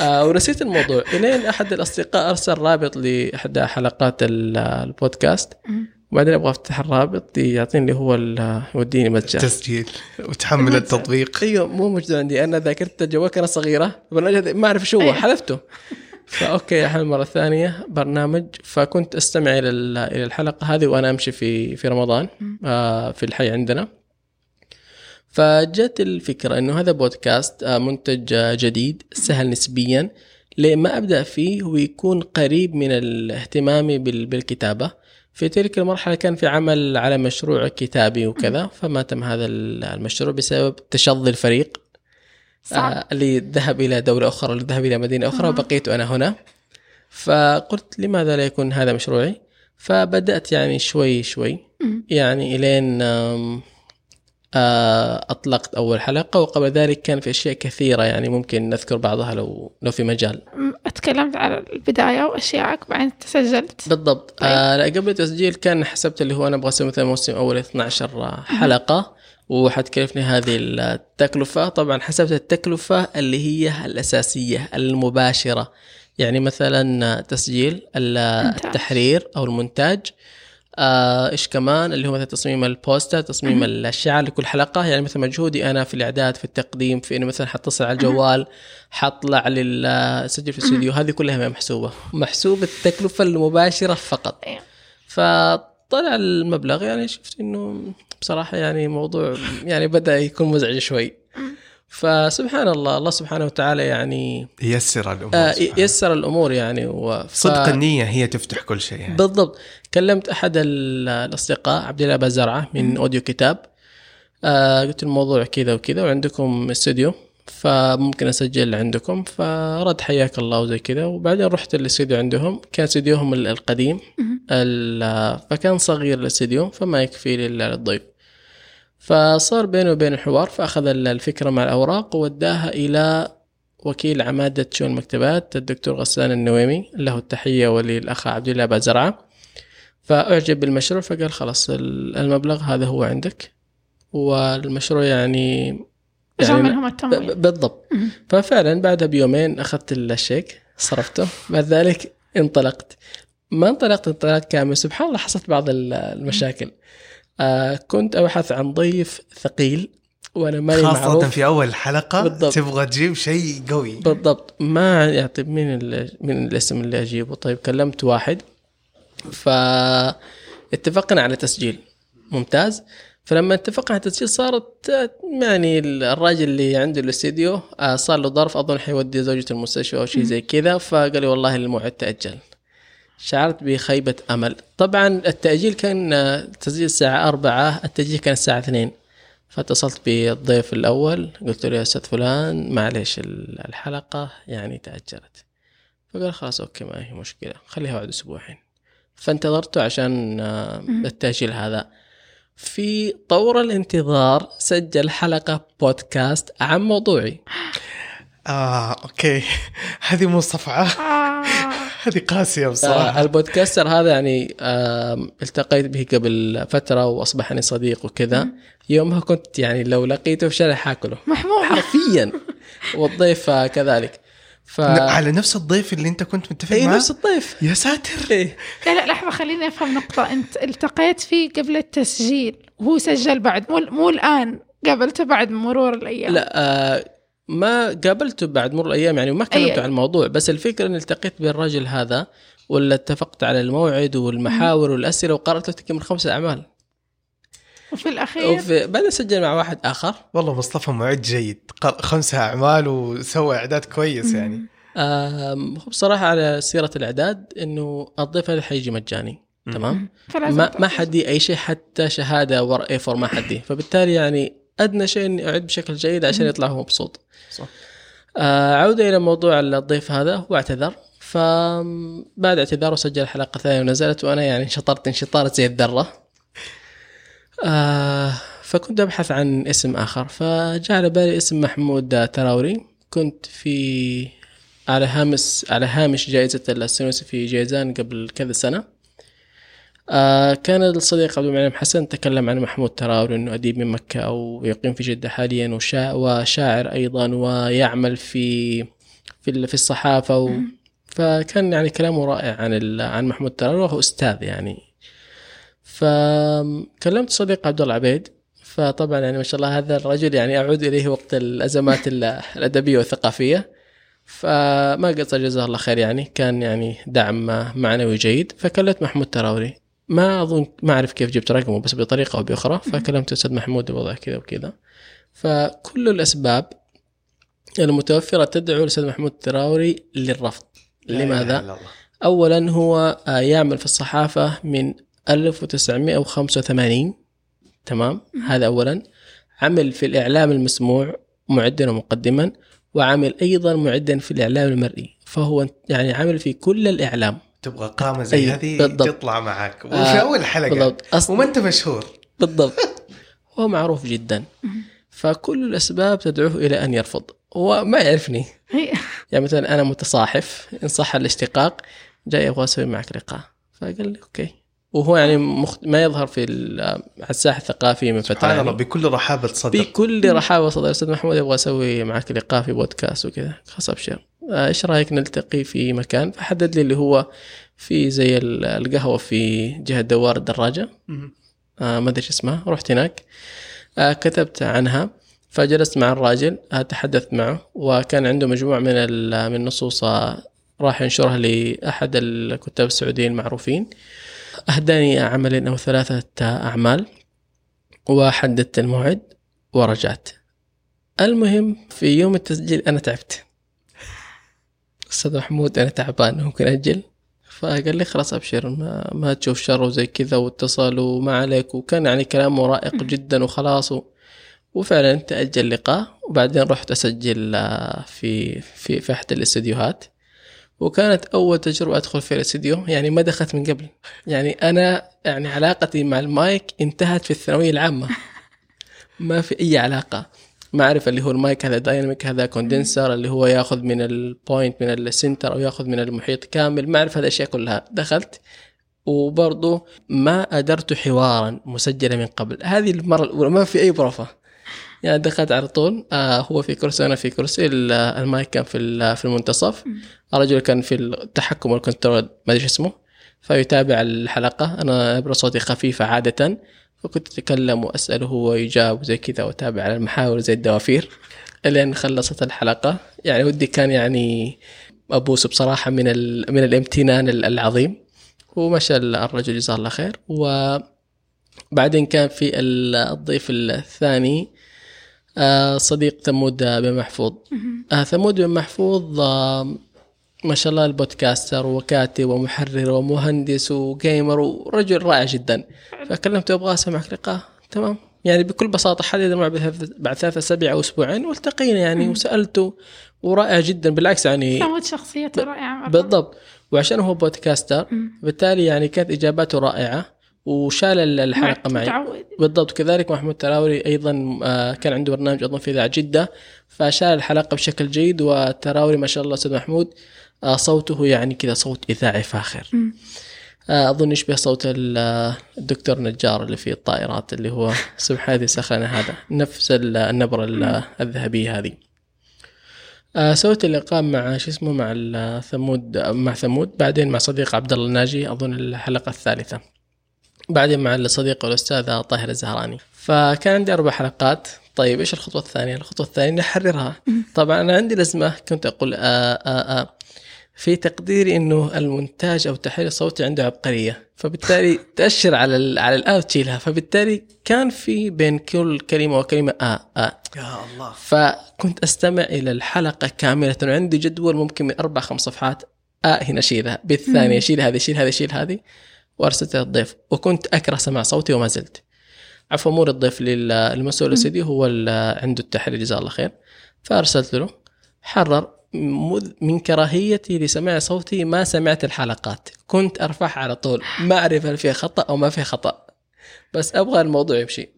آه ونسيت الموضوع. إلين أحد الأصدقاء أرسل رابط لإحدى حلقات ال- البودكاست. وبعدين أبغى أفتح الرابط يعطيني اللي هو ال- يوديني متجر. تسجيل. وتحمل التطبيق. أيوه مو موجود عندي. أنا ذاكرت الجوال كانت صغيره ما أعرف شو هو. حذفته. فأوكي احمل مرة ثانية برنامج فكنت أستمع إلى ال- إلى الحلقة هذه وأنا أمشي في في رمضان آه في الحي عندنا. فجت الفكرة إنه هذا بودكاست آه منتج آه جديد سهل نسبيا. ليه ما أبدأ فيه؟ ويكون قريب من الاهتمام بال- بالكتابة. في تلك المرحلة كان في عمل على مشروع كتابي وكذا فما تم هذا ال- المشروع بسبب تشظي الفريق. صعب. آه، اللي ذهب إلى دوله أخرى واللي ذهب إلى مدينة أخرى وبقيت أنا هنا. فقلت لماذا لا يكون هذا مشروعي؟ فبدأت يعني شوي شوي. يعني إلين آم، آه، أطلقت أول حلقة وقبل ذلك كان في أشياء كثيرة يعني ممكن نذكر بعضها لو لو في مجال. م- تكلمت على البداية وأشيائك بعدين تسجلت. بالضبط. آه لا قبل التسجيل كان حسبت اللي هو أنا أبغى أسوي مثلا موسم أول 12 حلقة. وحتكلفني هذه التكلفة. طبعا حسبت التكلفة اللي هي الأساسية المباشرة. يعني مثلا تسجيل. التحرير أو المونتاج. آه، إيش كمان؟ اللي هو مثلا تصميم البوستر تصميم الشعار لكل حلقة. يعني مثلا مجهودي أنا في الإعداد في التقديم في انه مثلا حتصل على الجوال حطلع للسجل في الاستوديو هذه كلها ما محسوبة. محسوب التكلفة المباشرة فقط. أيوة. فطلع المبلغ يعني شفت إنه بصراحة يعني موضوع يعني بدأ يكون مزعج شوي. فسبحان الله الله سبحانه وتعالى يعني يسر الأمور آه. يسر الأمور يعني و... ف- صدق النية هي تفتح كل شيء يعني. بالضبط. كلمت أحد ال- الأصدقاء عبد الله بزرعه من أوديو كتاب. آه قلت الموضوع كذا وكذا وعندكم استوديو. فممكن أسجل عندكم. فرد حياك الله وزي كذا. وبعدين رحت الاستديو عندهم. كان استديوهم ال- القديم. ال- فكان صغير الاستديو فما يكفي لل- للضيف فصار بينه وبين الحوار فأخذ ال- الفكرة مع الأوراق ووداها إلى وكيل عمادة شؤون المكتبات الدكتور غسان النويمي له التحية وللاخ عبد الله أبا زرعة. فأعجب بالمشروع فقال خلاص ال- المبلغ هذا هو عندك. والمشروع يعني يعني منهم التمويل. بالضبط. مم. ففعلا بعدها بيومين أخذت الشيك صرفته. بعد ذلك انطلقت. ما انطلقت انطلاق كامل. سبحان الله حصلت بعض ال- المشاكل. آه كنت أبحث عن ضيف ثقيل وأنا ماني خاصة معروف. في أول حلقة بالضبط. تبغى تجيب شيء قوي. بالضبط. ما يعني طيب مين ال- مين الاسم اللي أجيبه. طيب كلمت واحد. فاتفقنا على تسجيل. ممتاز. فلما اتفقنا على التسجيل صارت يعني الراجل اللي عنده الاستديو آه، صار له ظرف أظن حيودي زوجته المستشفى أو شيء زي كذا فقال لي والله الموعد تأجل. شعرت بخيبة أمل. طبعا التأجيل كان آه، تسجيل الساعة أربعة التأجيل كان الساعة اثنين. فاتصلت بالضيف الأول قلت له يا أستاذ فلان معليش ال- الحلقة يعني تأجلت. فقال خلاص OK ما هي مشكلة خليها بعد أسبوعين. فانتظرته عشان آه، التأجيل هذا. في طور الانتظار سجل حلقة بودكاست عن موضوعي. آه OK. هذه مو صفعة آه. هذه قاسية آه، بصراحة ال podcaster هذا يعني آم، التقيت به قبل فترة وأصبحني صديق وكذا. يومها كنت يعني لو لقيته في شارع حاكله. محمود. حرفيا. والضيف آه، كذلك. ف على نفس الضيف اللي أنت كنت متفق اي معه نفس الضيف. يا ساتر. إيه. لا لا لحظة خليني أفهم نقطة. أنت التقيت فيه قبل التسجيل وهو سجل بعد مو, مو الآن قابلته بعد مرور الأيام. لا آه ما قابلته بعد مرور الأيام يعني وما كلمته أي. عن الموضوع بس الفكرة إني التقيت بالرجل هذا ولا اتفقت على الموعد والمحاور والأسئلة وقرأت له تقريبا خمس أعمال. وفي الأخير وفي بعدين سجل مع واحد آخر. والله مصطفى معد جيد. خمسة أعمال وسوى إعداد كويس يعني. آم، هو بصراحة على سيرة الإعداد إنه الضيف هذا حيجي مجاني. تمام؟ ما. ما حدي أي شيء حتى شهادة ور اي فور ما حدي فبالتالي يعني أدنى شيء إني أعد بشكل جيد عشان يطلع هو مبسوط. صح. آه عودة إلى موضوع الضيف هذا. هو اعتذر. فبعد اعتذاره سجل حلقة ثانية ونزلت وأنا يعني انشطرت انشطارة زي الذرة. آه فكنت أبحث عن اسم آخر. فجاء على بالي اسم محمود تراوري. كنت في على هامش على هامش جائزة السنوسي في جيزان قبل كذا سنة. آه كان الصديق عبد المنعم حسن تكلم عن محمود تراوري إنه أديب من مكة أو يقيم في جدة حاليا وشا وشاعر أيضا ويعمل في في في الصحافة و فكان يعني كلامه رائع عن ال- عن محمود تراوري وهو أستاذ يعني. فكلمت صديق عبد الله عبيد فطبعا يعني ما شاء الله هذا الرجل يعني أعود إليه وقت الأزمات ال- الأدبية والثقافية. فما قصر جزاه الله خير يعني كان يعني دعم معنوي جيد. فكلمت محمود تراوري. ما أظن ما أعرف كيف جبت رقمه بس بطريقة أو بأخرى. فكلمت الاستاذ محمود الوضع كذا وكذا. فكل الأسباب المتوفرة تدعو الأستاذ محمود تراوري للرفض. لماذا؟ اولا هو آه، يعمل في الصحافة من 1985 تمام؟ هذا اولا. عمل في الإعلام المسموع معدا ومقدما وعمل أيضا معدا في الإعلام المرئي. فهو يعني عمل في كل الإعلام. تبغى قامة زي أي، هذه بالضبط. تطلع معك. وفي آه، أول حلقة؟ بالضبط. أصل وما أنت مشهور. بالضبط. هو معروف جدا. فكل الأسباب تدعوه إلى أن يرفض. هو ما يعرفني. يعني مثلا أنا متصاحف إن صح الاشتقاق جاي أبغى أسوي معك لقاء. فقال لي OK. وهو يعني مخت... ما يظهر في ال- على الساحة الثقافية من فترة سبحان الله يعني. بكل رحابة صدر بكل رحابة صدر أستاذ محمود أبغى أسوي معك لقاء في بودكاست وكذا خلاص ابشر آه، إيش رأيك نلتقي في مكان؟ فحدد لي اللي هو في زي ال- القهوة في جهة دوار الدراجة. آه ما أدري إيش اسمها. رحت هناك. آه كتبت عنها. فجلست مع الراجل تحدثت معه وكان عنده مجموعة من من النصوص آه، راح ينشرها لأحد الكتاب السعوديين المعروفين. أهداني عملين أو ثلاثة أعمال وحددت الموعد ورجعت. المهم في يوم التسجيل أنا تعبت. أستاذ محمود أنا تعبان ممكن أجل؟ فقال لي خلاص أبشر ما, ما تشوف شر وزي كذا واتصل وما عليك وكان يعني كلامه رائق جدا وخلاص و... وفعلا تأجل اللقاء وبعدين رحت أسجل آه، في في في أحد الأستديوهات. وكانت أول تجربة أدخل في الاستديو يعني ما دخلت من قبل. يعني أنا يعني علاقتي مع المايك انتهت في الثانوية العامة. ما في أي علاقة. ما أعرف اللي هو المايك هذا dynamic هذا condenser اللي هو ياخذ من ال point من ال center أو ياخذ من المحيط كامل. ما أعرف هذه الأشياء كلها. دخلت وبرضه ما أدرت حوارا مسجلا من قبل. هذه المرة الأولى ما في أي بروفة يعني دخلت على طول. آه هو في كرسي وأنا في كرسي. ال- المايك كان في في المنتصف. الرجل كان في التحكم وال control ما أدري اسمه. فيتابع الحلقة. أنا نبره صوتي خفيفه عادة. فكنت أتكلم وأسأله ويجاوب زي كذا وأتابع على المحاور زي الدوافير. إلين خلصت الحلقة. يعني ودي كان يعني أبوس بصراحة من ال... من الامتنان العظيم. ومشى الرجل جزاه الله خير. وبعدين كان في ال- الضيف الثاني. صديق ثمود بن محفوظ. آه، ثمود بن محفوظ آه، ما شاء الله البودكاستر وكاتب ومحرر ومهندس وجيمر ورجل رائع جدا. فكلمته أبغى أسمعك لقاء. تمام. يعني بكل بساطة حدد بثلاث- بعد ثلاثة أسابيع أو أسبوعين والتقينا يعني وسألته ورائع جدا بالعكس يعني ثمود شخصيته رائعة. مرة. بالضبط. وعشان هو بودكاستر بالتالي يعني كانت إجاباته رائعة. وشال ال- الحلقة معي. متعود. بالضبط. كذلك محمود تراوري أيضا آه، كان عنده برنامج أظن في اذاعه جدة. فشال الحلقة بشكل جيد وتراوري ما شاء الله أستاذ محمود آه، صوته يعني كذا صوت إذاعي فاخر. آه، أظن يشبه صوت ال- الدكتور نجار اللي في الطائرات اللي هو سبحان الذي سخرنا هذا نفس ال- النبرة ال- الذهبية هذه. سويت اللقاء مع شو اسمه مع ثمود مع ثمود بعدين مع صديق عبد الله الناجي أظن الحلقة الثالثة. بعدين مع الصديق والاستاذ طاهر الزهراني. فكان عندي أربع حلقات. طيب إيش الخطوة الثانية؟ الخطوة الثانية نحررها طبعا أنا عندي لازمه كنت أقول آآ آآ في تقديري إنه المونتاج أو التحرير الصوتي عنده عبقرية. فبالتالي تأشر على ال على الآ وتشيلها فبالتالي كان في بين كل كلمة وكلمة آ آ. يا الله. فكنت أستمع إلى الحلقة كاملة. وعندي جدول ممكن من أربع خمس صفحات. آه هنا اشيلها بالثانيه اشيل هذه اشيل هذه اشيل هذه. وارسلتها للضيف وكنت أكره سماع صوتي وما زلت. عفوا مو للضيف لل- المسؤول الاستديو هو عنده التحرير جزاه الله خير. فأرسلت له حرر من كراهيتي لسماع صوتي ما سمعت الحلقات. كنت أرفعها على طول. ما أعرف هل فيها خطأ أو ما فيها خطأ. بس أبغى الموضوع يمشي.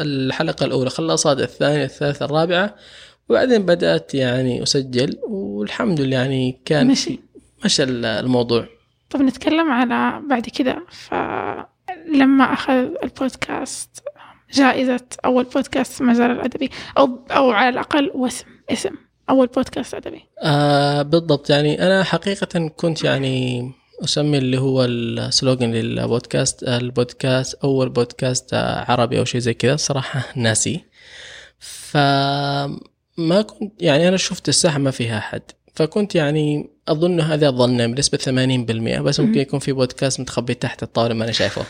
الحلقة الأولى خلصت الثانية الثالثة الرابعة. وبعدين بدأت يعني أسجل والحمد لله يعني كان مشي. مشى ال- الموضوع. طب نتكلم على بعد كده. فلما أخذ البودكاست جائزة أول بودكاست في المجال الأدبي أو أو على الأقل واسم اسم أول بودكاست أدبي. آه بالضبط. يعني أنا حقيقة كنت يعني أسمي اللي هو السلوغن للبودكاست البودكاست أول بودكاست عربي أو شيء زي كذا. صراحة ناسي. فما كنت يعني أنا شفت الساحة ما فيها أحد. فكنت يعني أظن هذا الظن بنسبة 80% بس ممكن يكون في بودكاست متخبي تحت الطاولة ما أنا شايفه.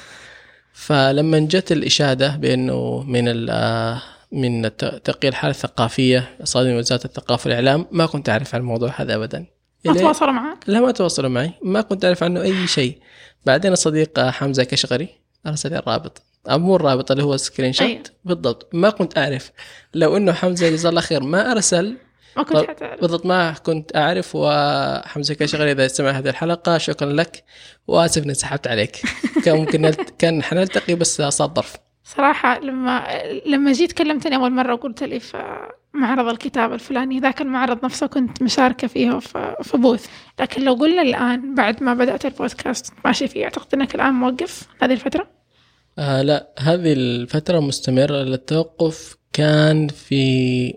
فلما جت الإشادة بأنه من ال- آه، من تقرير الحاله الثقافيه صادر من وزارة الثقافة والإعلام ما كنت أعرف عن الموضوع هذا ابدا. ما تواصلوا معك لا ما تواصلوا معي. ما كنت أعرف عنه أي شيء. بعدين الصديق حمزة كشغري أرسل لي الرابط. مو الرابط اللي هو screenshot أيوة. بالضبط. ما كنت أعرف. لو إنه حمزة جزاه الله خير ما أرسل ما كنت حتعرف. بالضبط ما كنت أعرف وحمزة كشغري إذا استمع هذه الحلقة شكرا لك. وآسف إني سحبت عليك. كان ممكن نلت... كان حنلتقي بس صار ظرف. صراحة لما لما جيت كلمتني أول مرة وقلت لي في معرض الكتاب الفلاني ذاك المعرض نفسه كنت مشاركة فيه في بوث لكن لو قلنا الآن بعد ما بدأت البودكاست ماشي فيه أعتقد أنك الآن موقف هذه الفترة؟ آه لا. هذه الفترة مستمرة التوقف كان في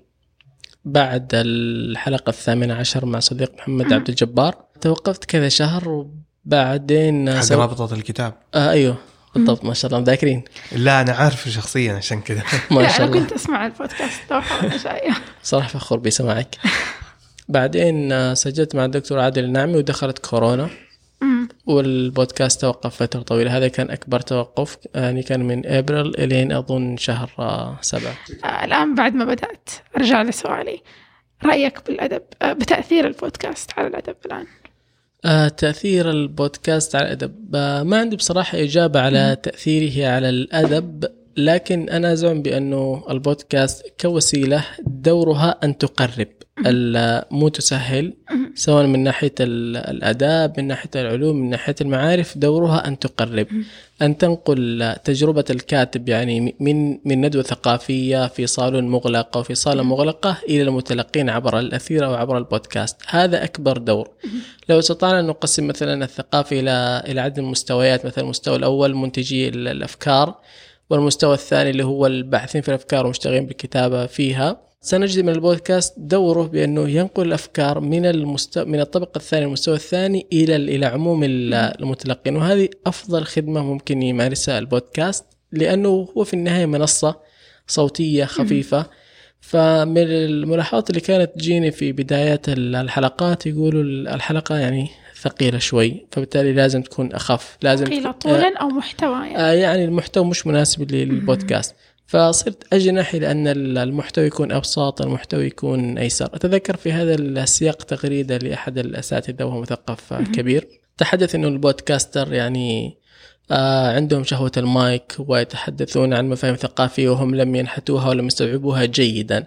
بعد الحلقة الثامنة عشر مع صديق محمد عبد الجبار. توقفت كذا شهر وبعدين حق سو... رابطة الكتاب. آه أيوه. بالضبط ما شاء الله. ذاكرين لا أنا عارفه شخصيا عشان كذا. ما شاء الله. كنت أسمع البودكاست صراحة فخور بسماعك. بعدين آه، سجلت مع الدكتور عادل النعمي ودخلت كورونا. والبودكاست توقف فترة طويلة. هذا كان أكبر توقف يعني كان من أبريل إلين أظن شهر سبعة. الآن بعد ما بدأت أرجع لسؤالي. رأيك بالأدب آه، بتأثير البودكاست على الأدب الآن؟ آه، تأثير البودكاست على الأدب آه، ما عندي بصراحة إجابة على تأثيره على الأدب لكن أنا أزعم بأنه البودكاست كوسيلة دورها أن تقرب. مو تسهل سواء من ناحية ال- الأداب من ناحية العلوم من ناحية المعارف دورها أن تقرب. أن تنقل تجربة الكاتب يعني من من ندوة ثقافية في صالون مغلق أو في صاله مغلقة إلى المتلقين عبر الأثير أو عبر البودكاست. هذا أكبر دور. لو استطعنا أن نقسم مثلا الثقافة إلى إلى عدد مستويات مثلا المستوى الأول منتجي ال- الأفكار والمستوى الثاني اللي هو الباحثين في الأفكار ومشتغلين بالكتابة فيها. سنجد من البودكاست دوره بأنه ينقل الأفكار من المستوى من الطبقة الثانية المستوى الثاني إلى إلى عموم ال- المتلقين. وهذه أفضل خدمة ممكن يمارسها البودكاست لأنه هو في النهاية منصة صوتية خفيفة. فمن الملاحظات اللي كانت تجيني في بدايات الحلقات يقولوا الحلقة يعني ثقيلة شوي فبالتالي لازم تكون أخف لازم قيل تكون- طولا أو محتوى يعني. آه يعني المحتوى مش مناسب للبودكاست. فصرت اجنح إلى ان المحتوى يكون أبسط المحتوى يكون أيسر. أتذكر في هذا السياق تغريده لأحد الأساتذة وهو مثقف كبير تحدث إنه البودكاستر يعني آه عندهم شهوة المايك ويتحدثون عن مفاهيم ثقافية وهم لم ينحتوها ولم يستوعبوها جيدا.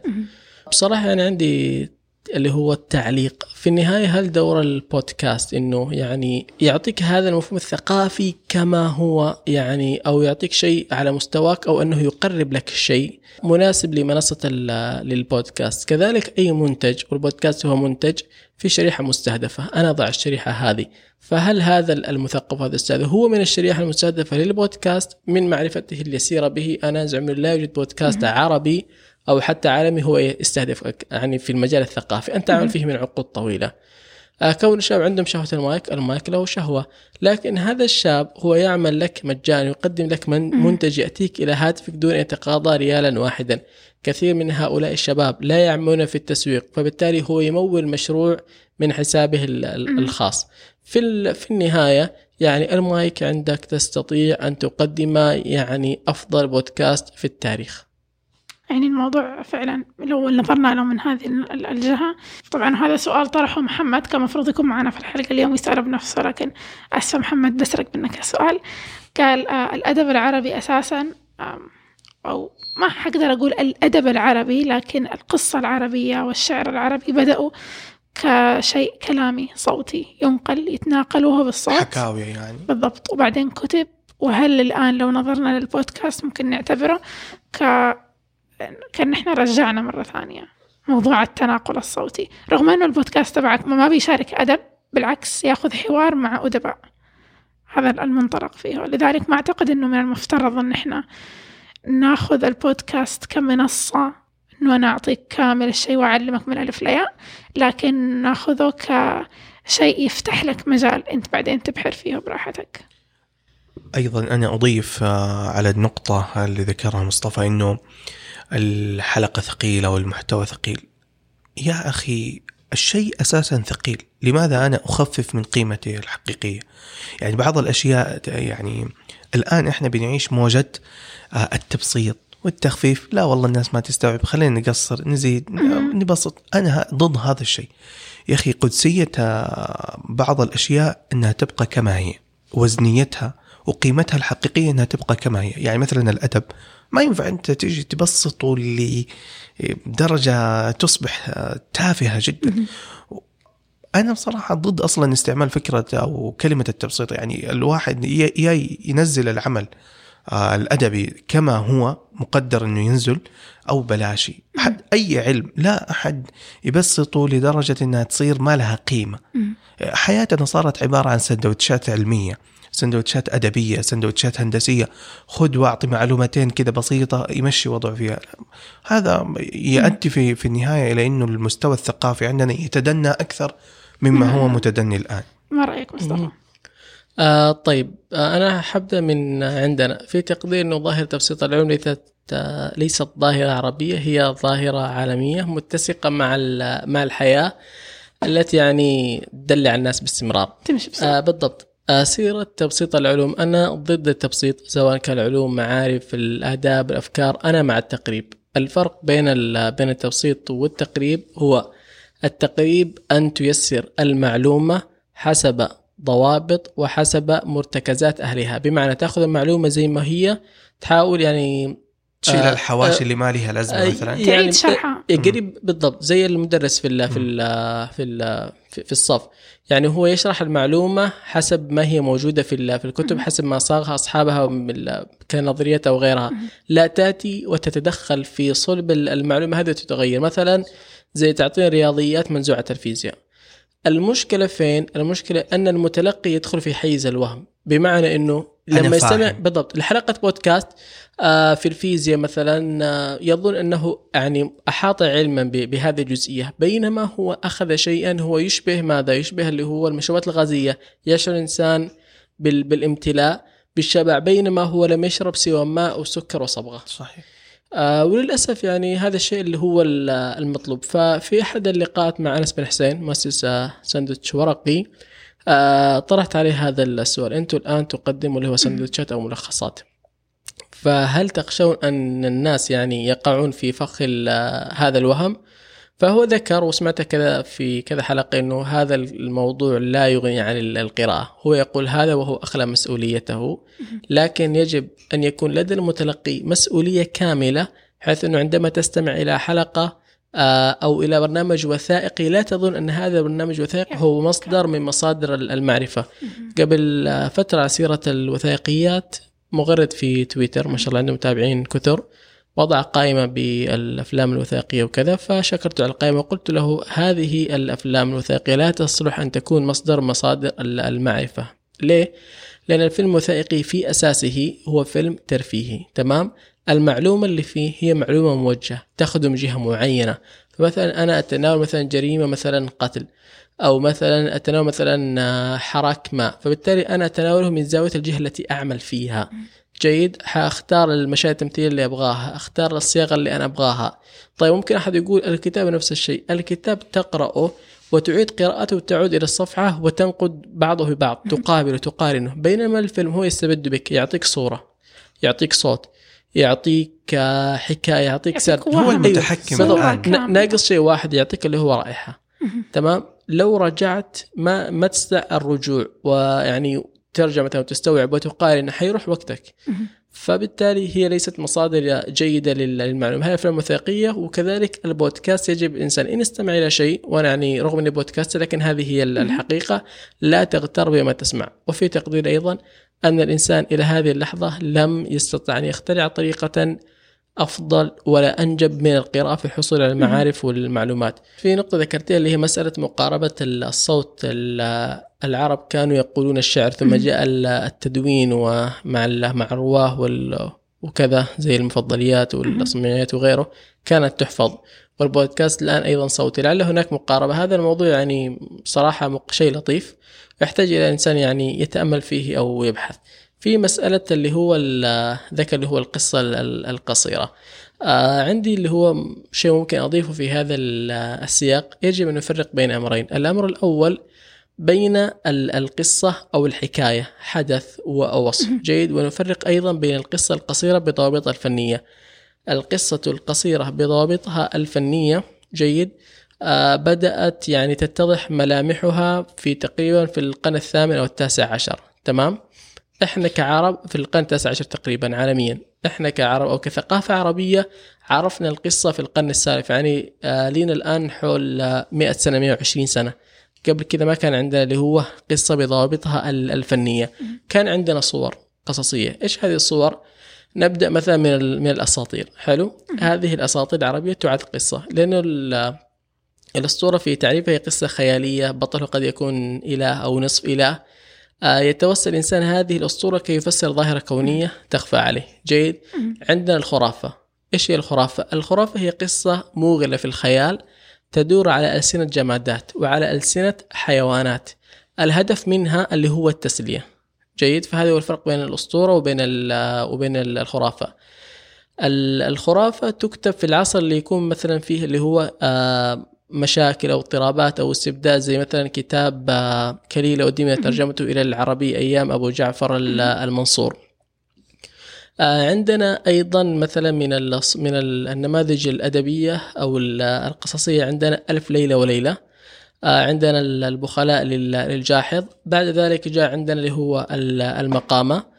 بصراحة يعني عندي اللي هو التعليق. في النهاية هل دور البودكاست إنه يعني يعطيك هذا المفهوم الثقافي كما هو يعني أو يعطيك شيء على مستواك أو أنه يقرب لك شيء مناسب لمنصة للبودكاست؟ كذلك أي منتج والبودكاست هو منتج في شريحة مستهدفة. أنا اضع الشريحة هذه. فهل هذا المثقف هذا الأستاذ هو من الشريحة المستهدفة للبودكاست؟ من معرفته اليسيرة به أنا ازعم لا يوجد بودكاست عربي أو حتى عالمي هو يستهدفك يعني في المجال الثقافي. أنت تعمل فيه من عقود طويلة. آه، كون الشباب عندهم شهوة المايك المايك له شهوة. لكن هذا الشاب هو يعمل لك مجانا يقدم لك من منتج يأتيك إلى هاتفك دون ان يتقاضى ريالا واحدا. كثير من هؤلاء الشباب لا يعملون في التسويق فبالتالي هو يمول مشروع من حسابه ال- ال- الخاص. في ال- في النهاية يعني المايك عندك تستطيع أن تقدم يعني أفضل بودكاست في التاريخ. يعني الموضوع فعلا لو نظرنا له من هذه ال- الجهة. طبعا هذا سؤال طرحه محمد كان المفروض يكون معنا في الحلقة اليوم يسأله بنفسه لكن أسفة محمد بسرق منك السؤال. قال آه الأدب العربي أساسا أو ما حقدر أقول الأدب العربي لكن القصة العربية والشعر العربي بدأوا كشيء كلامي صوتي ينقل يتناقل وهو بالصوت. حكاوي يعني. بالضبط. وبعدين كتب. وهل الآن لو نظرنا للبودكاست ممكن نعتبره ك كأن إحنا رجعنا مرة ثانية. موضوع التناقل الصوتي. رغم أنه البودكاست تبعك ما بيشارك أدب بالعكس يأخذ حوار مع أدباء. هذا المنطلق فيه. لذلك ما أعتقد أنه من المفترض أن إحنا نأخذ البودكاست كمنصة أنه أنا أعطيك كامل الشيء وأعلمك من ألف لياء لكن نأخذه كشيء يفتح لك مجال أنت بعدين تبحر فيه براحتك. أيضا أنا أضيف آه، على النقطة اللي ذكرها مصطفى إنه الحلقة ثقيلة والمحتوى ثقيل. يا أخي الشيء أساسا ثقيل. لماذا أنا أخفف من قيمته الحقيقية؟ يعني بعض الأشياء يعني الآن إحنا بنعيش موجة آه، التبسيط والتخفيف. لا والله الناس ما تستوعب. خلينا نقصر نزيد نبسط. أنا ضد هذا الشيء. يا أخي قدسيه بعض الأشياء إنها تبقى كما هي. وزنيتها وقيمتها الحقيقية إنها تبقى كما هي. يعني مثلا الأدب. ما ينفع أنت تيجي تبسطه لدرجه تصبح تافهة جدا. أنا بصراحة ضد أصلا استعمال فكرة أو كلمة التبسيط. يعني الواحد يا ينزل العمل آه، الأدبي كما هو مقدر إنه ينزل أو بلاشي. حد أي علم لا أحد يبسطه لدرجة إنها تصير ما لها قيمة. حياتنا صارت عبارة عن سندوتشات علمية. سندوتشات أدبية سندوتشات هندسية. خذ واعطي معلومتين كذا بسيطة يمشي وضعه فيها. هذا يؤدي في في النهاية إلى إنه المستوى الثقافي عندنا يتدنى أكثر مما هو متدني الآن. ما رأيك مصطفى؟ آه طيب. آه أنا حبدا من عندنا. في تقدير إنه ظاهرة تبسيط العلوم ليست آه ليست ظاهرة عربية هي ظاهرة عالمية متسقة مع ال- مع الحياة التي يعني تدلع الناس باستمرار. تمشي بسرعة. آه بالضبط. سيرة تبسيط العلوم. أنا ضد التبسيط سواء كان العلوم معارف الآداب الأفكار. أنا مع التقريب. الفرق بين بين التبسيط والتقريب هو التقريب أن تيسر المعلومة حسب ضوابط وحسب مرتكزات أهلها. بمعنى تأخذ المعلومة زي ما هي تحاول يعني تشيل آه، الحواشي آه، اللي ما لها لازمة آه، مثلا. تعيد شرحها. آه، قريب بالضبط زي المدرس في ال في ال في ال في في الصف. يعني هو يشرح المعلومة حسب ما هي موجودة في ال- في الكتب حسب ما صاغها أصحابها كنظريات أو غيرها. لا تأتي وتتدخل في صلب ال- المعلومة هذه وتتغير. مثلا زي تعطينا رياضيات منزوعه الفيزياء المشكلة فين؟ المشكلة أن المتلقي يدخل في حيز الوهم. بمعنى إنه لما يستمع. بالضبط لحلقة بودكاست في الفيزياء مثلا آه، يظن أنه يعني أحاط علما بهذه الجزئية. بينما هو أخذ شيئا هو يشبه ماذا؟ يشبه اللي هو المشروبات الغازية. يشعر الإنسان بال- بالامتلاء بالشبع. بينما هو لم يشرب سوى ماء وسكر وصبغة. صحيح. آه وللأسف يعني هذا الشيء اللي هو ال- المطلوب. ففي أحد اللقاءات مع أنس بن حسين مؤسس آه، ساندويتش ورقي آه طرحت عليه هذا السؤال. أنتم الآن تقدموا اللي هو سندوتشات أو ملخصات. فهل تخشون أن الناس يعني يقعون في فخ هذا الوهم؟ فهو ذكر وسمعت كذا في كذا حلقة أنه هذا الموضوع لا يغني عن ال- القراءة. هو يقول هذا وهو أخلى مسؤوليته. لكن يجب أن يكون لدى المتلقي مسؤولية كاملة حيث أنه عندما تستمع إلى حلقة آه، أو إلى برنامج وثائقي لا تظن أن هذا البرنامج وثائقي هو مصدر من مصادر ال- المعرفة. قبل فترة سيرة الوثائقيات مغرد في تويتر ما شاء الله عنده متابعين كثر وضع قائمة بالأفلام الوثائقية وكذا فشكرت على القائمة وقلت له هذه الأفلام الوثائقية لا تصلح أن تكون مصدر مصادر ال- المعرفة ليه؟ لأن الفيلم الوثائقي في أساسه هو فيلم ترفيهي تمام؟ المعلومة اللي فيه هي معلومة موجهة تخدم جهة معينة فمثلا أنا أتناول مثلا جريمة مثلا قتل أو مثلا أتناول مثلا آه، حراك ماء. فبالتالي أنا أتناوله من زاوية الجهة التي أعمل فيها. جيد. حأختار المشاهد التمثيلية اللي أبغاها. أختار الصيغة اللي أنا أبغاها. طيب ممكن أحد يقول الكتاب نفس الشيء. الكتاب تقرأه وتعيد قراءته وتعود إلى الصفحة وتنقد بعضه ببعض. تقابل وتقارنه بينما الفيلم هو يستبد بك. يعطيك صورة. يعطيك صوت. يعطيك آه، حكاية. يعطيك سرد. هو المتحكم ناقص شيء واحد. يعطيك اللي هو رائحة. تمام؟ لو رجعت ما ما تستطيع الرجوع ويعني ترجع مثلا وتستوعب وتقارن حيروح وقتك. فبالتالي هي ليست مصادر جيدة لل- للمعلومة. هي أفلام وثائقية وكذلك البودكاست يجب الإنسان إن استمع إلى شيء وأنا يعني رغم إني بودكاست لكن هذه هي ال- الحقيقة. لا تغتر بما تسمع. وفي تقدير أيضا أن الإنسان إلى هذه اللحظة لم يستطع أن يخترع طريقة أفضل ولا أنجب من القراءة في الحصول على المعارف والمعلومات. في نقطة ذكرتها اللي هي مسألة مقاربة الصوت ال- العرب كانوا يقولون الشعر ثم جاء ال- التدوين ومع مع الرواة وال وكذا زي المفضليات والأصمعيات وغيره كانت تحفظ. والبودكاست الآن أيضا صوتي. لعل هناك مقاربة. هذا الموضوع يعني صراحة مق- شيء لطيف يحتاج إلى إنسان يعني يتأمل فيه أو يبحث. في مسألة اللي هو ذاك اللي هو القصة ال- ال- القصيرة. آه عندي اللي هو شيء ممكن أضيفه في هذا ال- السياق. يجب أن نفرق بين أمرين. الأمر الأول بين ال- القصة أو الحكاية حدث ووصف. جيد. ونفرق أيضا بين القصة القصيرة بضوابطها الفنية. القصة القصيرة بضوابطها الفنية. جيد. آه بدأت يعني تتضح ملامحها في تقريبا في القرن الثامن أو التاسع عشر. تمام؟ إحنا كعرب في القرن التاسع عشر تقريبا عالميا. إحنا كعرب أو كثقافة عربية عرفنا القصة في القرن السالف يعني آه لينا الآن حول آه، 100 سنة 120 سنة. قبل كذا ما كان عندنا اللي هو قصة بضوابطها ال- الفنية. كان عندنا صور قصصية. إيش هذه الصور؟ نبدأ مثلا من ال- من الأساطير. حلو؟ هذه الأساطير العربية تعد قصة. لأنه ال- الأسطورة في تعريفها هي قصة خيالية. بطله قد يكون إله أو نصف إله. آه، يتوسل الإنسان هذه الأسطورة كي يفسر ظاهرة كونية تخفى عليه. جيد. عندنا الخرافة. إيش هي الخرافة؟ الخرافة هي قصة موغلة في الخيال تدور على ألسنة جمادات وعلى ألسنة حيوانات. الهدف منها اللي هو التسلية. جيد. فهذا هو الفرق بين الأسطورة وبين ال- وبين ال- الخرافة. ال- الخرافة تكتب في العصر اللي يكون مثلا فيه اللي هو آه، مشاكل أو اضطرابات أو استبداد زي مثلا كتاب آه، كليلة وديمة ترجمته إلى العربي أيام أبو جعفر ال- المنصور. آه، عندنا أيضا مثلا من من ال- النماذج الأدبية أو ال- القصصية عندنا ألف ليلة وليلة. آه، عندنا ال- البخلاء لل- للجاحظ. بعد ذلك جاء عندنا اللي هو ال- المقامة. ال-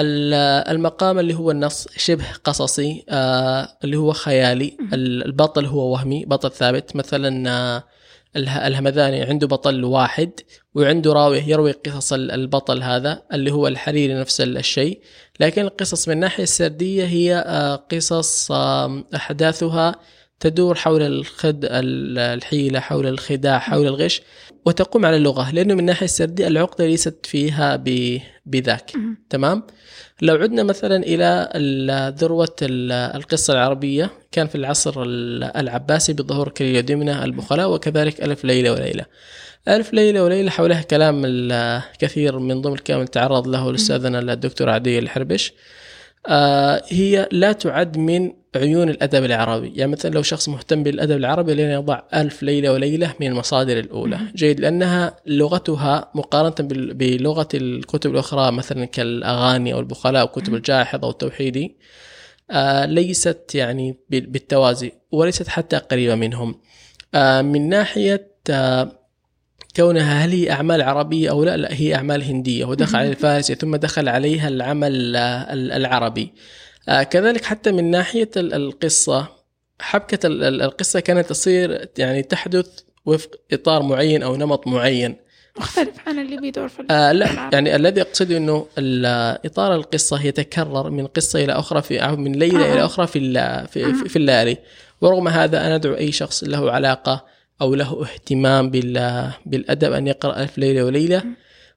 المقام اللي هو النص شبه قصصي آه اللي هو خيالي. ال- البطل هو وهمي بطل ثابت. مثلا آه اله- الهمذاني عنده بطل واحد وعنده راوي يروي قصص ال- البطل هذا اللي هو الحريري نفس ال- الشيء. لكن القصص من الناحية السردية هي آه قصص أحداثها تدور حول الخد ال- الحيلة حول الخداع حول الغش وتقوم على اللغة لأنه من الناحية السردية العقدة ليست فيها ب- بذاك. تمام؟ لو عدنا مثلا إلى ذروة ال- القصة العربية كان في العصر ال- العباسي بظهور كليل ودمنة البخلاء وكذلك ألف ليلة وليلة. ألف ليلة وليلة حولها كلام كثير من ضمن الكلام تعرض له الأستاذنا الدكتور عدي الحربش. آه، هي لا تعد من عيون الأدب العربي. يعني مثلا لو شخص مهتم بالأدب العربي لين يضع ألف ليلة وليلة من المصادر الأولى. جيد لأنها لغتها مقارنة بلغة الكتب الأخرى مثلا كالأغاني أو البخلاء أو كتب الجاحظ أو التوحيدي آه، ليست يعني بال- بالتوازي وليست حتى قريبة منهم. آه، من ناحية آه، كونها هل هي أعمال عربية أو لا لا هي أعمال هندية ودخل عليها الفارسي ثم دخل عليها العمل آه، ال- العربي. كذلك حتى من ناحية ال- القصة حبكة ال- ال- القصة كانت تصير يعني تحدث وفق إطار معين أو نمط معين مختلف عن اللي بيدور في آه لا العرب. يعني الذي أقصده أنه إطار القصة يتكرر من قصة إلى أخرى في أو من ليلة آه. إلى أخرى في في, في, في الليالي ورغم هذا أنا أدعو أي شخص له علاقة أو له اهتمام بال- بالأدب أن يقرأ ألف ليلة وليلة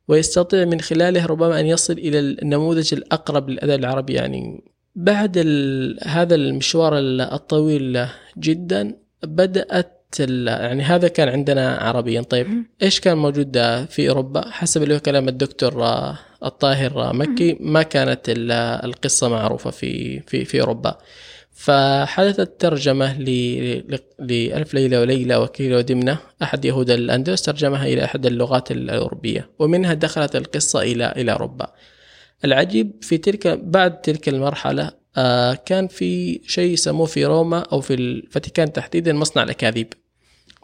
ويستطيع من خلاله ربما أن يصل إلى النموذج الأقرب للأدب العربي يعني بعد هذا المشوار ال- الطويل جدا بدأت ال- يعني هذا كان عندنا عربيا. طيب إيش كان موجود في أوروبا؟ حسب اللي هو كلام الدكتور آه، الطاهر آه، مكي ما كانت ال- القصة معروفة في في في أوروبا. فحدثت ل- لألف ليلة وليلة وكيلة ودمنة. أحد يهود الأندلس ترجمها إلى أحد اللغات الأوروبية ومنها دخلت القصة إلى إلى أوروبا. العجيب في تلك بعد تلك المرحلة آه، كان في شيء يسموه في روما أو في الفاتيكان تحديدا مصنع الأكاذيب.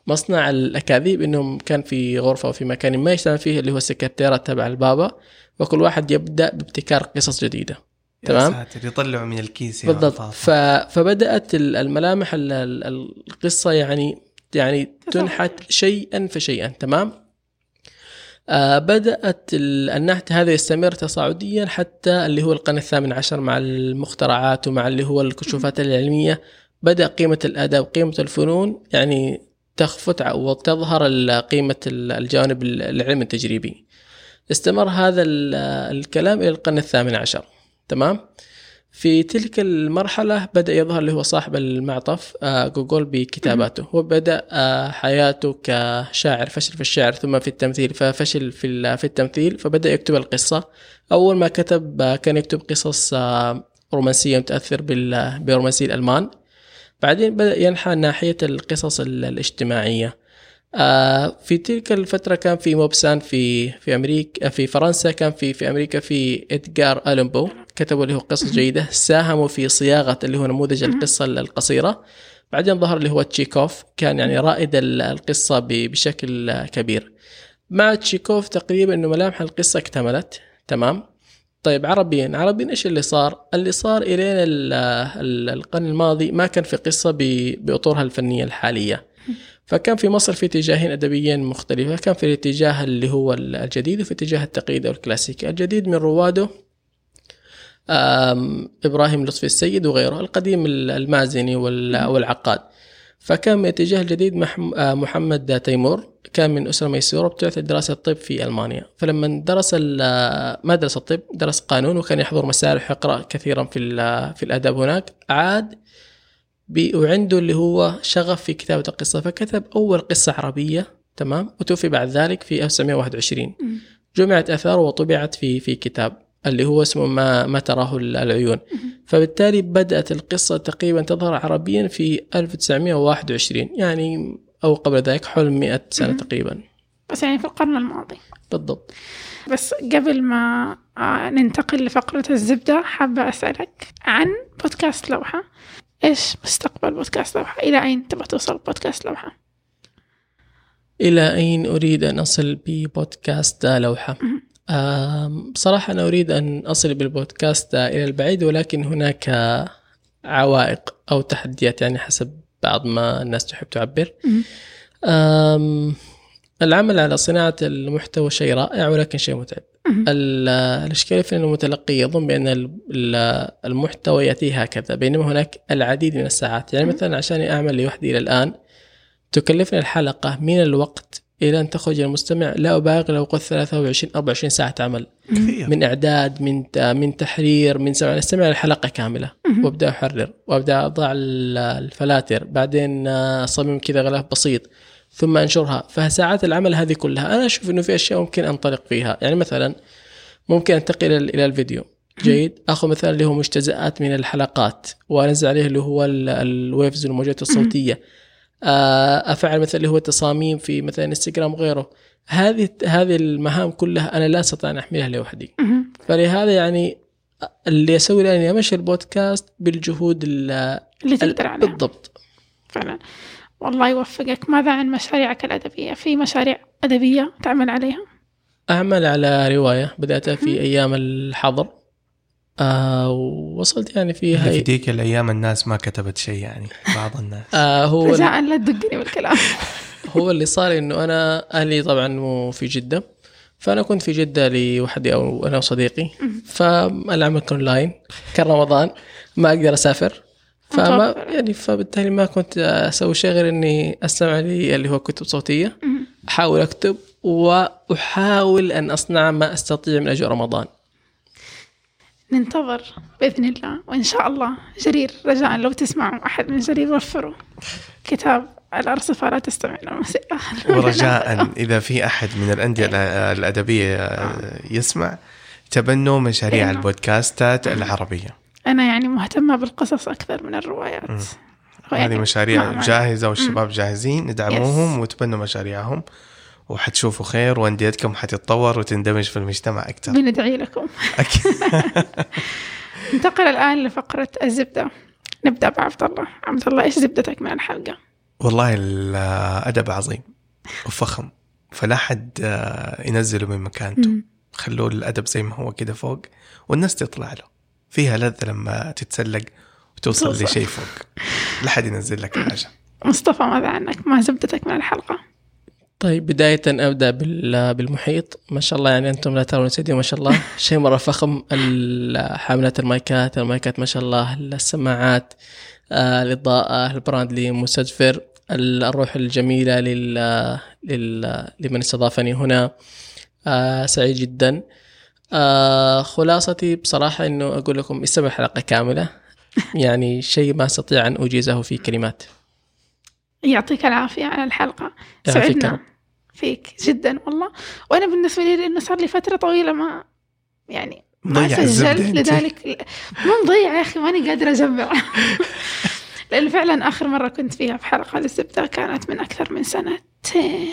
مصنع الأكاذيب إنهم كان في غرفة وفي مكان ما يجتمع فيه اللي هو السكرتيرة تبع البابا وكل واحد يبدأ بابتكار قصص جديدة. تمام. ساتر يطلعوا من الكيس بالضبط. ف... فبدأت ال- الملامح ال- ال- القصة يعني يعني تنحت شيئا فشيئا. تمام؟ بدأت ال- النحت هذا يستمر تصاعديا حتى اللي هو القرن الثامن عشر مع المخترعات ومع اللي هو الكشوفات العلمية. بدأ قيمة الأدب قيمة الفنون يعني تخفت وتظهر قيمة ال- الجانب ال- العلم التجريبي. استمر هذا ال- الكلام إلى القرن الثامن عشر. تمام؟ في تلك المرحلة بدأ يظهر اللي هو صاحب المعطف آه، جوجل بكتاباته. وبدأ آه، حياته كشاعر فشل في الشعر ثم في التمثيل ففشل في في التمثيل فبدأ يكتب القصة. أول ما كتب آه، كان يكتب قصص رومانسية متأثر بال- برومانسية الألمان. بعدين بدأ ينحى ناحية القصص ال- الاجتماعية. في تلك الفترة كان في موبسان في في أمريكا في فرنسا كان في في أمريكا في إدغار ألمبو كتبوا له قصص جيدة. ساهموا في صياغة اللي هو نموذج القصة القصيرة. بعدين ظهر اللي هو تشيكوف. كان يعني رائد ال- القصة بشكل كبير. مع تشيكوف تقريبا إنه ملامح القصة اكتملت. تمام. طيب عربيا. عربيا إيش اللي صار؟ اللي صار إلين ال- ال- القرن الماضي ما كان في قصة بأطورها الفنية الحالية. فكان في مصر في اتجاهين أدبيين مختلفة كان في الاتجاه اللي هو الجديد وفي اتجاه التقليد أو الكلاسيكي. الجديد من رواده إبراهيم لطفي السيد وغيره القديم المازني وال- والعقاد. فكان من الاتجاه الجديد آه، محمد تيمور كان من أسرة ميسورة بتعطي دراسة الطب في ألمانيا. فلما درس ال- ما درس الطب درس قانون وكان يحضر مسارح ويقرا كثيرا في ال- في الأدب هناك عاد وعنده اللي هو شغف في كتابة القصة فكتب أول قصة عربية تمام؟ وتوفي بعد ذلك في 1921 جمعت آثاره وطبعت في في كتاب اللي هو اسمه ما ما تراه العيون. فبالتالي بدأت القصة تقريبا تظهر عربيا في 1921 يعني أو قبل ذلك حول 100 سنة تقريبا. بس يعني في القرن الماضي. بالضبط. بس قبل ما آه، ننتقل لفقرة الزبدة حابة أسألك عن بودكاست لوحة. إيش مستقبل بودكاست لوحة؟ إلى أين تبغى توصل بودكاست لوحة؟ إلى أين أريد أن أصل ببودكاست لوحة؟ بصراحة أنا أريد أن أصل بالبودكاست إلى البعيد ولكن هناك عوائق أو تحديات يعني حسب بعض ما الناس تحب تعبر. العمل على صناعة المحتوى شيء رائع ولكن شيء متعب. الإشكالية في أن المتلقي يظن بأن ال- ال- المحتوى يأتيه هكذا بينما هناك العديد من الساعات. يعني مثلا عشان أعمل لوحدي إلى الآن تكلفني الحلقة من الوقت إلى أن تخرج المستمع لا أبالغ لو قلت 23 24 ساعة عمل. كثير. من إعداد من من تحرير من سمع أستمع الحلقة كاملة أحرر وأبدأ أضع ال- الفلاتر. بعدين آه، أصمم كذا غلاف بسيط. ثم أنشرها. فساعات العمل هذه كلها. أنا أشوف إنه في أشياء ممكن أنطلق فيها. يعني مثلا ممكن أنتقل إلى الفيديو. جيد. اخذ مثلا اللي هو مجتزئات من الحلقات. وأنزل عليه اللي هو ال- الويفز الموجات الصوتية. آه، أفعل مثلا اللي هو تصاميم في مثلا إنستغرام وغيره. هذه هذه المهام كلها أنا لا أستطيع أن أحملها لوحدي. فلهذا يعني اللي أسوي له إني امشي البودكاست بالجهود ال- اللي تقدر عليها. بالضبط. فعلا. والله يوفقك. ماذا عن مشاريعك الأدبية؟ في مشاريع أدبية تعمل عليها؟ أعمل على رواية. بداتها في أيام الحظر. آه ووصلت يعني فيها. في ذيك الأيام الناس ما كتبت شيء يعني بعض الناس. آه هو رجاء لا تدقني بالكلام. هو اللي صار إنه أنا أهلي طبعا مو في جدة. فأنا كنت في جدة لوحدي أو أنا وصديقي. فالعمل كان اونلاين كان رمضان. ما أقدر أسافر. فما. يعني فبالتالي ما كنت أسوي شيء غير إني أستمع لي اللي هو كتب صوتية. أحاول أكتب وأحاول أن أصنع ما أستطيع من اجواء رمضان ننتظر بإذن الله وإن شاء الله جرير رجاء لو تسمعوا أحد من جرير وفروا كتاب الأرصفة لا تستمع إلى الموسيقى ورجاء إذا في أحد من الأندية الأ- الأدبية يسمع تبنوا مشاريع. البودكاستات العربية أنا يعني مهتمة بالقصص أكثر من الروايات. هو هذه يعني مشاريع جاهزة والشباب جاهزين ادعموهم وتبنوا مشاريعهم. وحتشوفوا خير وانديتكم حتتطور وتندمج في المجتمع أكثر. بندعي لكم. ننتقل الآن لفقرة الزبدة. نبدأ بعبد الله. عبد الله إيش زبدتك من الحلقة؟ والله الأدب عظيم وفخم. فلا حد آه، ينزله من مكانته. خلوه الأدب زي ما هو كده فوق والناس تطلع له. فيها لذة لما تتسلق وتوصل توصل. لشيء فوق لا حد ينزل لك حاجة مصطفى ماذا عنك؟ ما زبدتك من الحلقة؟ طيب بداية أبدأ بال- بالمحيط ما شاء الله يعني أنتم لا ترون استديو ما شاء الله شيء مرة فخم حاملات المايكات المايكات ما شاء الله السماعات آه، الإضاءة البراندلي مستدفر ال- الروح الجميلة لل... لل... لمن استضافني هنا آه، سعيد جدا آه، خلاصتي بصراحة أنه أقول لكم استمع الحلقة كاملة. يعني شيء ما أستطيع أن أجيزه في كلمات. يعطيك العافية على الحلقة. سعدنا. فيك جدا والله. وأنا بالنسبة لي لأنه صار لي فترة طويلة ما يعني ما سجلت. لذلك. مو مضيع يا أخي ماني قادرة أجمع. لأنه فعلا آخر مرة كنت فيها في حلقة للزبدة كانت من أكثر من سنتين.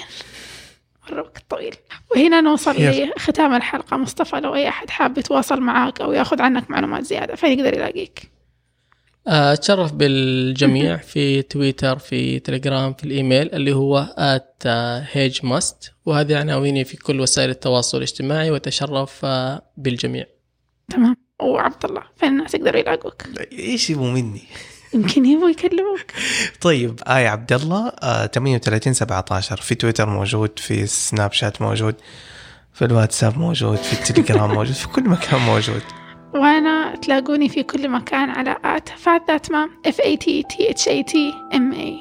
مرة وقت طويل وهنا نوصل. لختام الحلقة. مصطفى لو أي أحد حاب يتواصل معاك أو يأخذ عنك معلومات زيادة فين يقدر يلاقيك؟ آه، أتشرف بالجميع في تويتر في تليجرام في الإيميل اللي هو at هيج ماست وهذه عناويني في كل وسائل التواصل الاجتماعي. وأتشرف آه، بالجميع. تمام. وعبد الله فين الناس يقدروا يلاقوك؟ إيش يبغوا مني؟ يمكن يبغوا يكلموك. طيب آية عبد الله آه 38 17 في تويتر موجود في سناب شات موجود في الواتساب موجود في التليجرام موجود في كل مكان موجود. وأنا تلاقوني في كل مكان على at fat that ma F A T T H A T M A